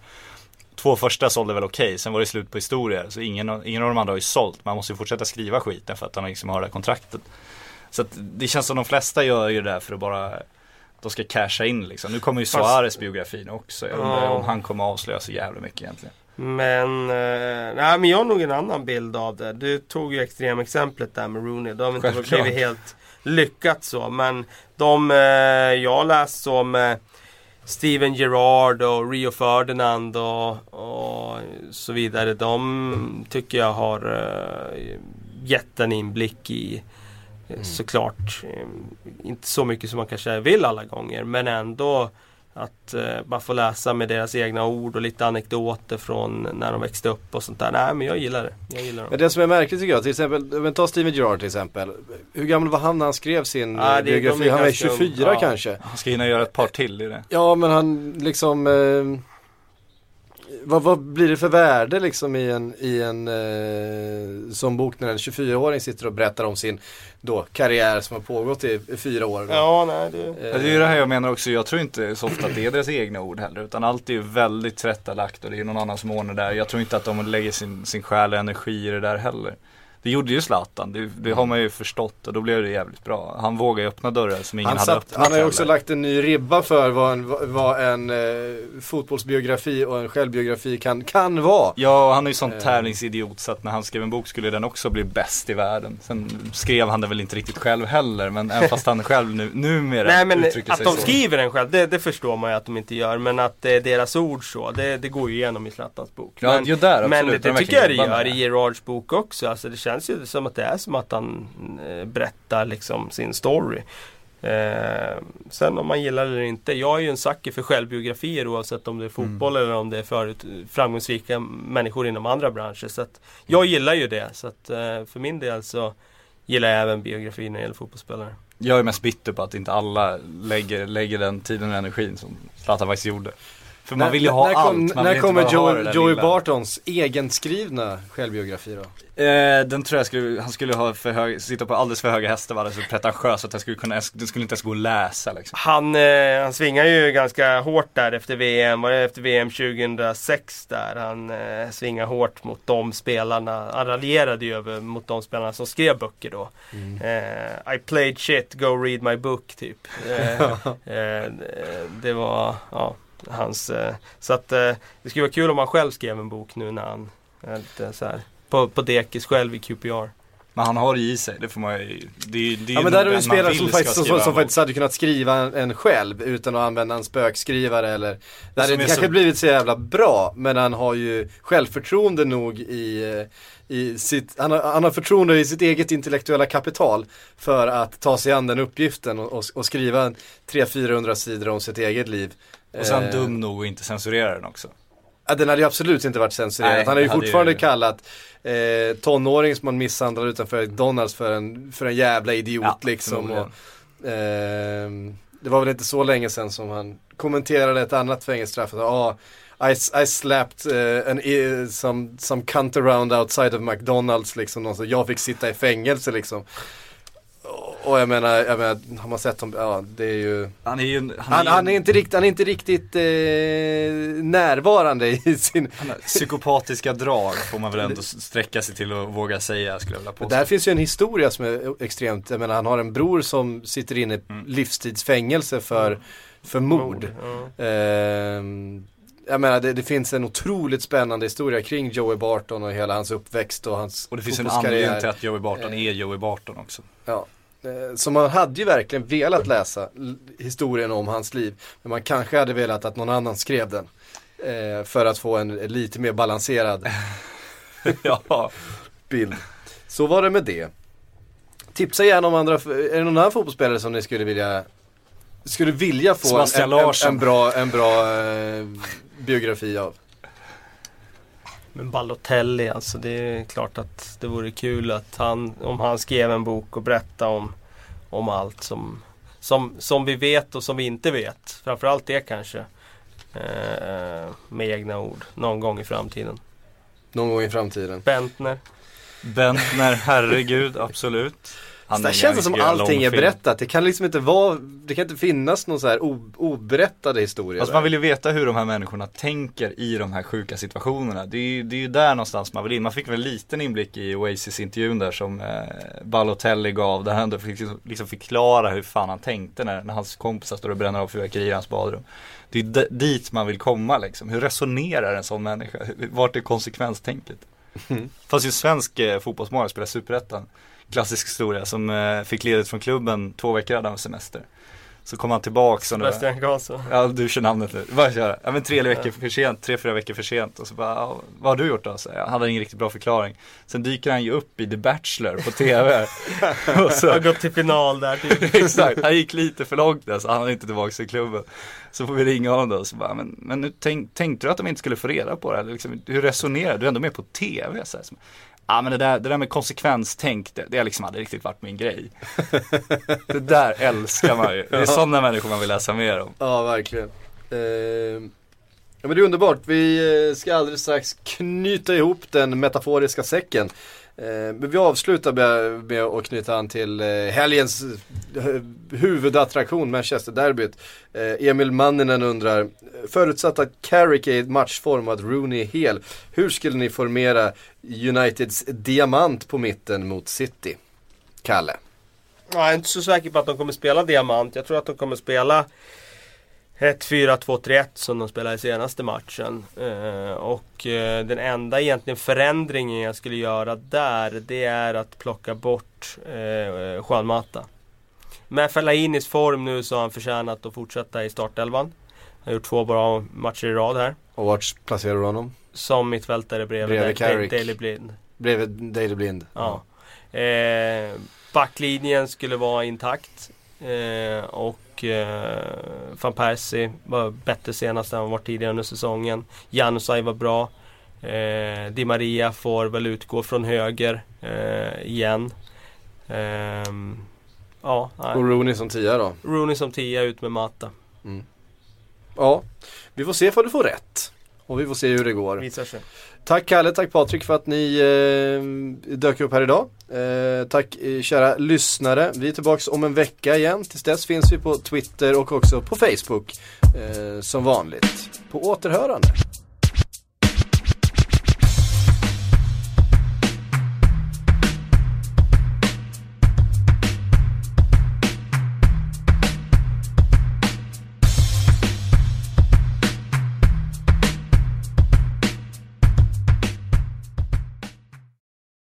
Två första sålde väl okej, sen var det slut på historier. Så ingen, av- ingen av de andra har ju sålt. Man måste ju fortsätta skriva skiten för att han liksom har det här kontraktet. Så att det känns som de flesta gör ju det där för att bara de ska casha in liksom. Nu kommer ju Suarez biografin också. Jag undrar Ja. om han kommer avslöja så jävla mycket egentligen. Men, eh, nej, men jag har nog en annan bild av det. Du tog ju extremexemplet där med Rooney. Det har väl inte Självklart. blivit helt lyckat så. Men de eh, jag läst som eh, Steven Gerrard och Rio Ferdinand och, och så vidare. De tycker jag har eh, gett en inblick i eh, såklart eh, inte så mycket som man kanske vill alla gånger men ändå att eh, bara få läsa med deras egna ord och lite anekdoter från när de växte upp och sånt där. Nej men jag gillar det. Jag gillar dem. Men det som är märkligt tycker jag, till exempel, men ta Steven Gerrard till exempel. Hur gammal var han när han skrev sin Ja, det- de biografi? Han var ganska 24 ung. Ja. kanske. Han ska hinna göra ett par till i det. Ja men han liksom eh, vad, vad blir det för värde liksom i en, i en eh, sån bok när en 24-åring sitter och berättar om sin då, karriär som har pågått i, i fyra år. Då. Ja, nej det... Eh, Ja, Det är ju det här jag menar också, jag tror inte så ofta att det är deras egna ord heller. Utan allt är ju väldigt tillrättalagt och det är någon annan som ordnar det där. Jag tror inte att de lägger sin, sin själ och energi i det där heller. Det gjorde ju Zlatan, det, det har man ju förstått och då blev det jävligt bra. Han vågar ju öppna dörrar som ingen han, hade satt, öppnat han har ju också heller. lagt en ny ribba för vad en, vad en eh, fotbollsbiografi och en självbiografi kan, kan vara. Ja, och han är ju sån Eh. tävlingsidiot så att när han skrev en bok skulle den också bli bäst i världen. Sen skrev han det väl inte riktigt själv heller, men även fast han själv nu, numera Nej men uttrycker att sig de så. skriver den själv, det, det förstår man ju att de inte gör. Men att det är deras ord så, det, det går ju igenom i Zlatans bok. Ja, men, ju där, men absolut. det, De det tycker jag det gör jobbar i Gerards bok också. Alltså det känns ju som att det är som att han eh, berättar liksom sin story. Eh, sen om man gillar det eller inte. Jag är ju en sucker för självbiografier oavsett om det är fotboll eller om det är förut framgångsrika människor inom andra branscher. Så jag gillar ju det. Så att eh, för min del så gillar jag även biografier när det gäller fotbollsspelare. Jag är mest bitter på att inte alla lägger, lägger den tiden och energin som Zlatan faktiskt gjorde. För man vill ju ha när allt, kom, man När kommer Joey lilla. Bartons egenskrivna självbiografi då? Eh, den tror jag skulle, han skulle ha för hög, sitta på alldeles för höga hästar, vara så pretentiös att jag skulle kunna, det skulle inte ens gå att läsa liksom. Han, eh, han svingar ju ganska hårt där efter VM, var det efter VM 2006 där? Han eh, svingar hårt mot de spelarna, han raljerade ju över mot de spelarna som skrev böcker då. Eh, I played shit, go read my book typ. Eh, eh, det var, ja, hans, eh, så att eh, det skulle vara kul om han själv skrev en bok nu när han är lite så här på, på dekis själv i QPR. Men han har det i sig, det får man ju, det, det är Ja ju men där den man spelare som faktiskt, som, som bok. faktiskt hade kunnat skriva en, en själv utan att använda en spökskrivare eller Det hade Som kanske så- blivit så jävla bra men han har ju självförtroende nog i, eh, i sitt, han har, han har förtroende i sitt eget intellektuella kapital för att ta sig an den uppgiften och, och, och skriva en 300-400 sidor om sitt eget liv. Och sen Eh, dum nog att inte censurera den också. Ja, den hade ju absolut inte varit censurerad. Nej, Han har ju fortfarande ju- kallat eh, tonåring som man misshandlar utanför McDonalds för en, för en jävla idiot Ja, liksom. Och, ehm, det var väl inte så länge sedan som han kommenterade ett annat fängelsestraff. Ah, I, I slapped uh, an, some, some cunt around outside of McDonalds liksom. Någon, så jag fick sitta i fängelse liksom. Och- jag menar, jag menar, har man sett dem, ja det är ju Han är ju, han, han, är, han är inte riktigt, han är inte riktigt eh, närvarande i sin psykopatiska drag får man väl ändå sträcka sig till och våga säga skulle jag vilja påstå. där finns ju en historia som är extremt, jag menar han har en bror som sitter inne i Mm. livstidsfängelse för, för mord. Ja. Ehm, jag menar det, det finns en otroligt spännande historia kring Joey Barton och hela hans uppväxt och hans Och det finns en anledning till att Joey Barton Eh. är Joey Barton också. Ja. Eh, Så man hade ju verkligen velat läsa historien om hans liv. Men man kanske hade velat att någon annan skrev den. Eh, för att få en lite mer balanserad ja. bild. Så var det med det. Tipsa gärna om andra, är det någon annan fotbollsspelare som ni skulle vilja skulle vilja få en, en, en bra, en bra eh, biografi av? Men Balotelli alltså, det är klart att det vore kul att han, om han skrev en bok och berättade om, om allt som, som, som vi vet och som vi inte vet. Framförallt det kanske. Eh, med egna ord, någon gång i framtiden. Någon gång i framtiden. Bentner. Bentner, herregud, absolut. Han det känns som allting är berättat. Det kan liksom inte vara, det kan inte finnas någon så här oberättade historia. Alltså där. man vill ju veta hur de här människorna tänker i de här sjuka situationerna. Det är ju, det är ju där någonstans man vill in. Man fick väl en liten inblick i Oasis-intervjun där som eh, Balotelli gav. Där han ändå fick liksom, liksom förklara hur fan han tänkte när, när hans kompisar står och bränner av fyrverkerier i hans badrum. Det är d- dit man vill komma liksom. Hur resonerar en sån människa? Vart är konsekvenstänket? Fast ju en svensk eh, fotbollsmålare spelar superettan. Klassisk historia som eh, fick ledigt från klubben två veckor hade han semester. Så kom han nu- Sebastian Karlsson. Ja du kör namnet nu, bara köra. Ja men tre veckor för sent, tre, fyra veckor för sent och så bara, ja, vad har du gjort då? Så jag hade ingen riktigt bra förklaring. Sen dyker han ju upp i The Bachelor på TV. och Har så, gått till final där typ. exakt, han gick lite för långt där så han är inte tillbaka i klubben. Så får vi ringa honom då och så bara, men, men nu tänk, tänkte du att de inte skulle få reda på det? Liksom, hur resonerar du? Du är ändå med på TV. Så här, Ja men det där, det där med konsekvenstänk, det, det har liksom aldrig riktigt varit min grej. det där älskar man ju. Det är sådana människor man vill läsa mer om. Ja, verkligen. Eh, ja, men det är underbart. Vi eh, ska alldeles strax knyta ihop den metaforiska säcken. Eh, men vi avslutar med, med att knyta an till eh, helgens eh, huvudattraktion, Manchester-derbyt. Emil Manninen undrar, förutsatt att Carrick är i matchform och att Rooney är hel, hur skulle ni formera Uniteds diamant på mitten mot City? Kalle? Jag är inte så säker på att de kommer spela diamant. Jag tror att de kommer spela ett 4-2-3-1 som de spelade i senaste matchen. Eh, och eh, den enda egentligen förändringen jag skulle göra där det är att plocka bort eh, Juan Mata. Med Fellainis form nu så har han förtjänat att fortsätta i startelvan. Han har gjort två bra matcher i rad här. Och vart placerar du honom? Som mittfältare bredvid, Bredvid Da- Da- Carrick. Daley Blind. Bredvid Daley Blind? Ja. Eh, backlinjen skulle vara intakt. Eh, och eh, Van Persie var bättre senast än han var tidigare under säsongen. Janusaj var bra. Eh, Di Maria får väl utgå från höger eh, igen. Ehm, ja, nej. Och Rooney som tia då. Rooney som tia ut med Mata. Ja, vi får se ifall du får rätt. Och vi får se hur det går. Visar sig. Tack Kalle, tack Patrik för att ni eh, dök upp här idag. Eh, tack eh, kära lyssnare. Vi är tillbaks om en vecka igen. Tills dess finns vi på Twitter och också på Facebook. Eh, som vanligt. På återhörande.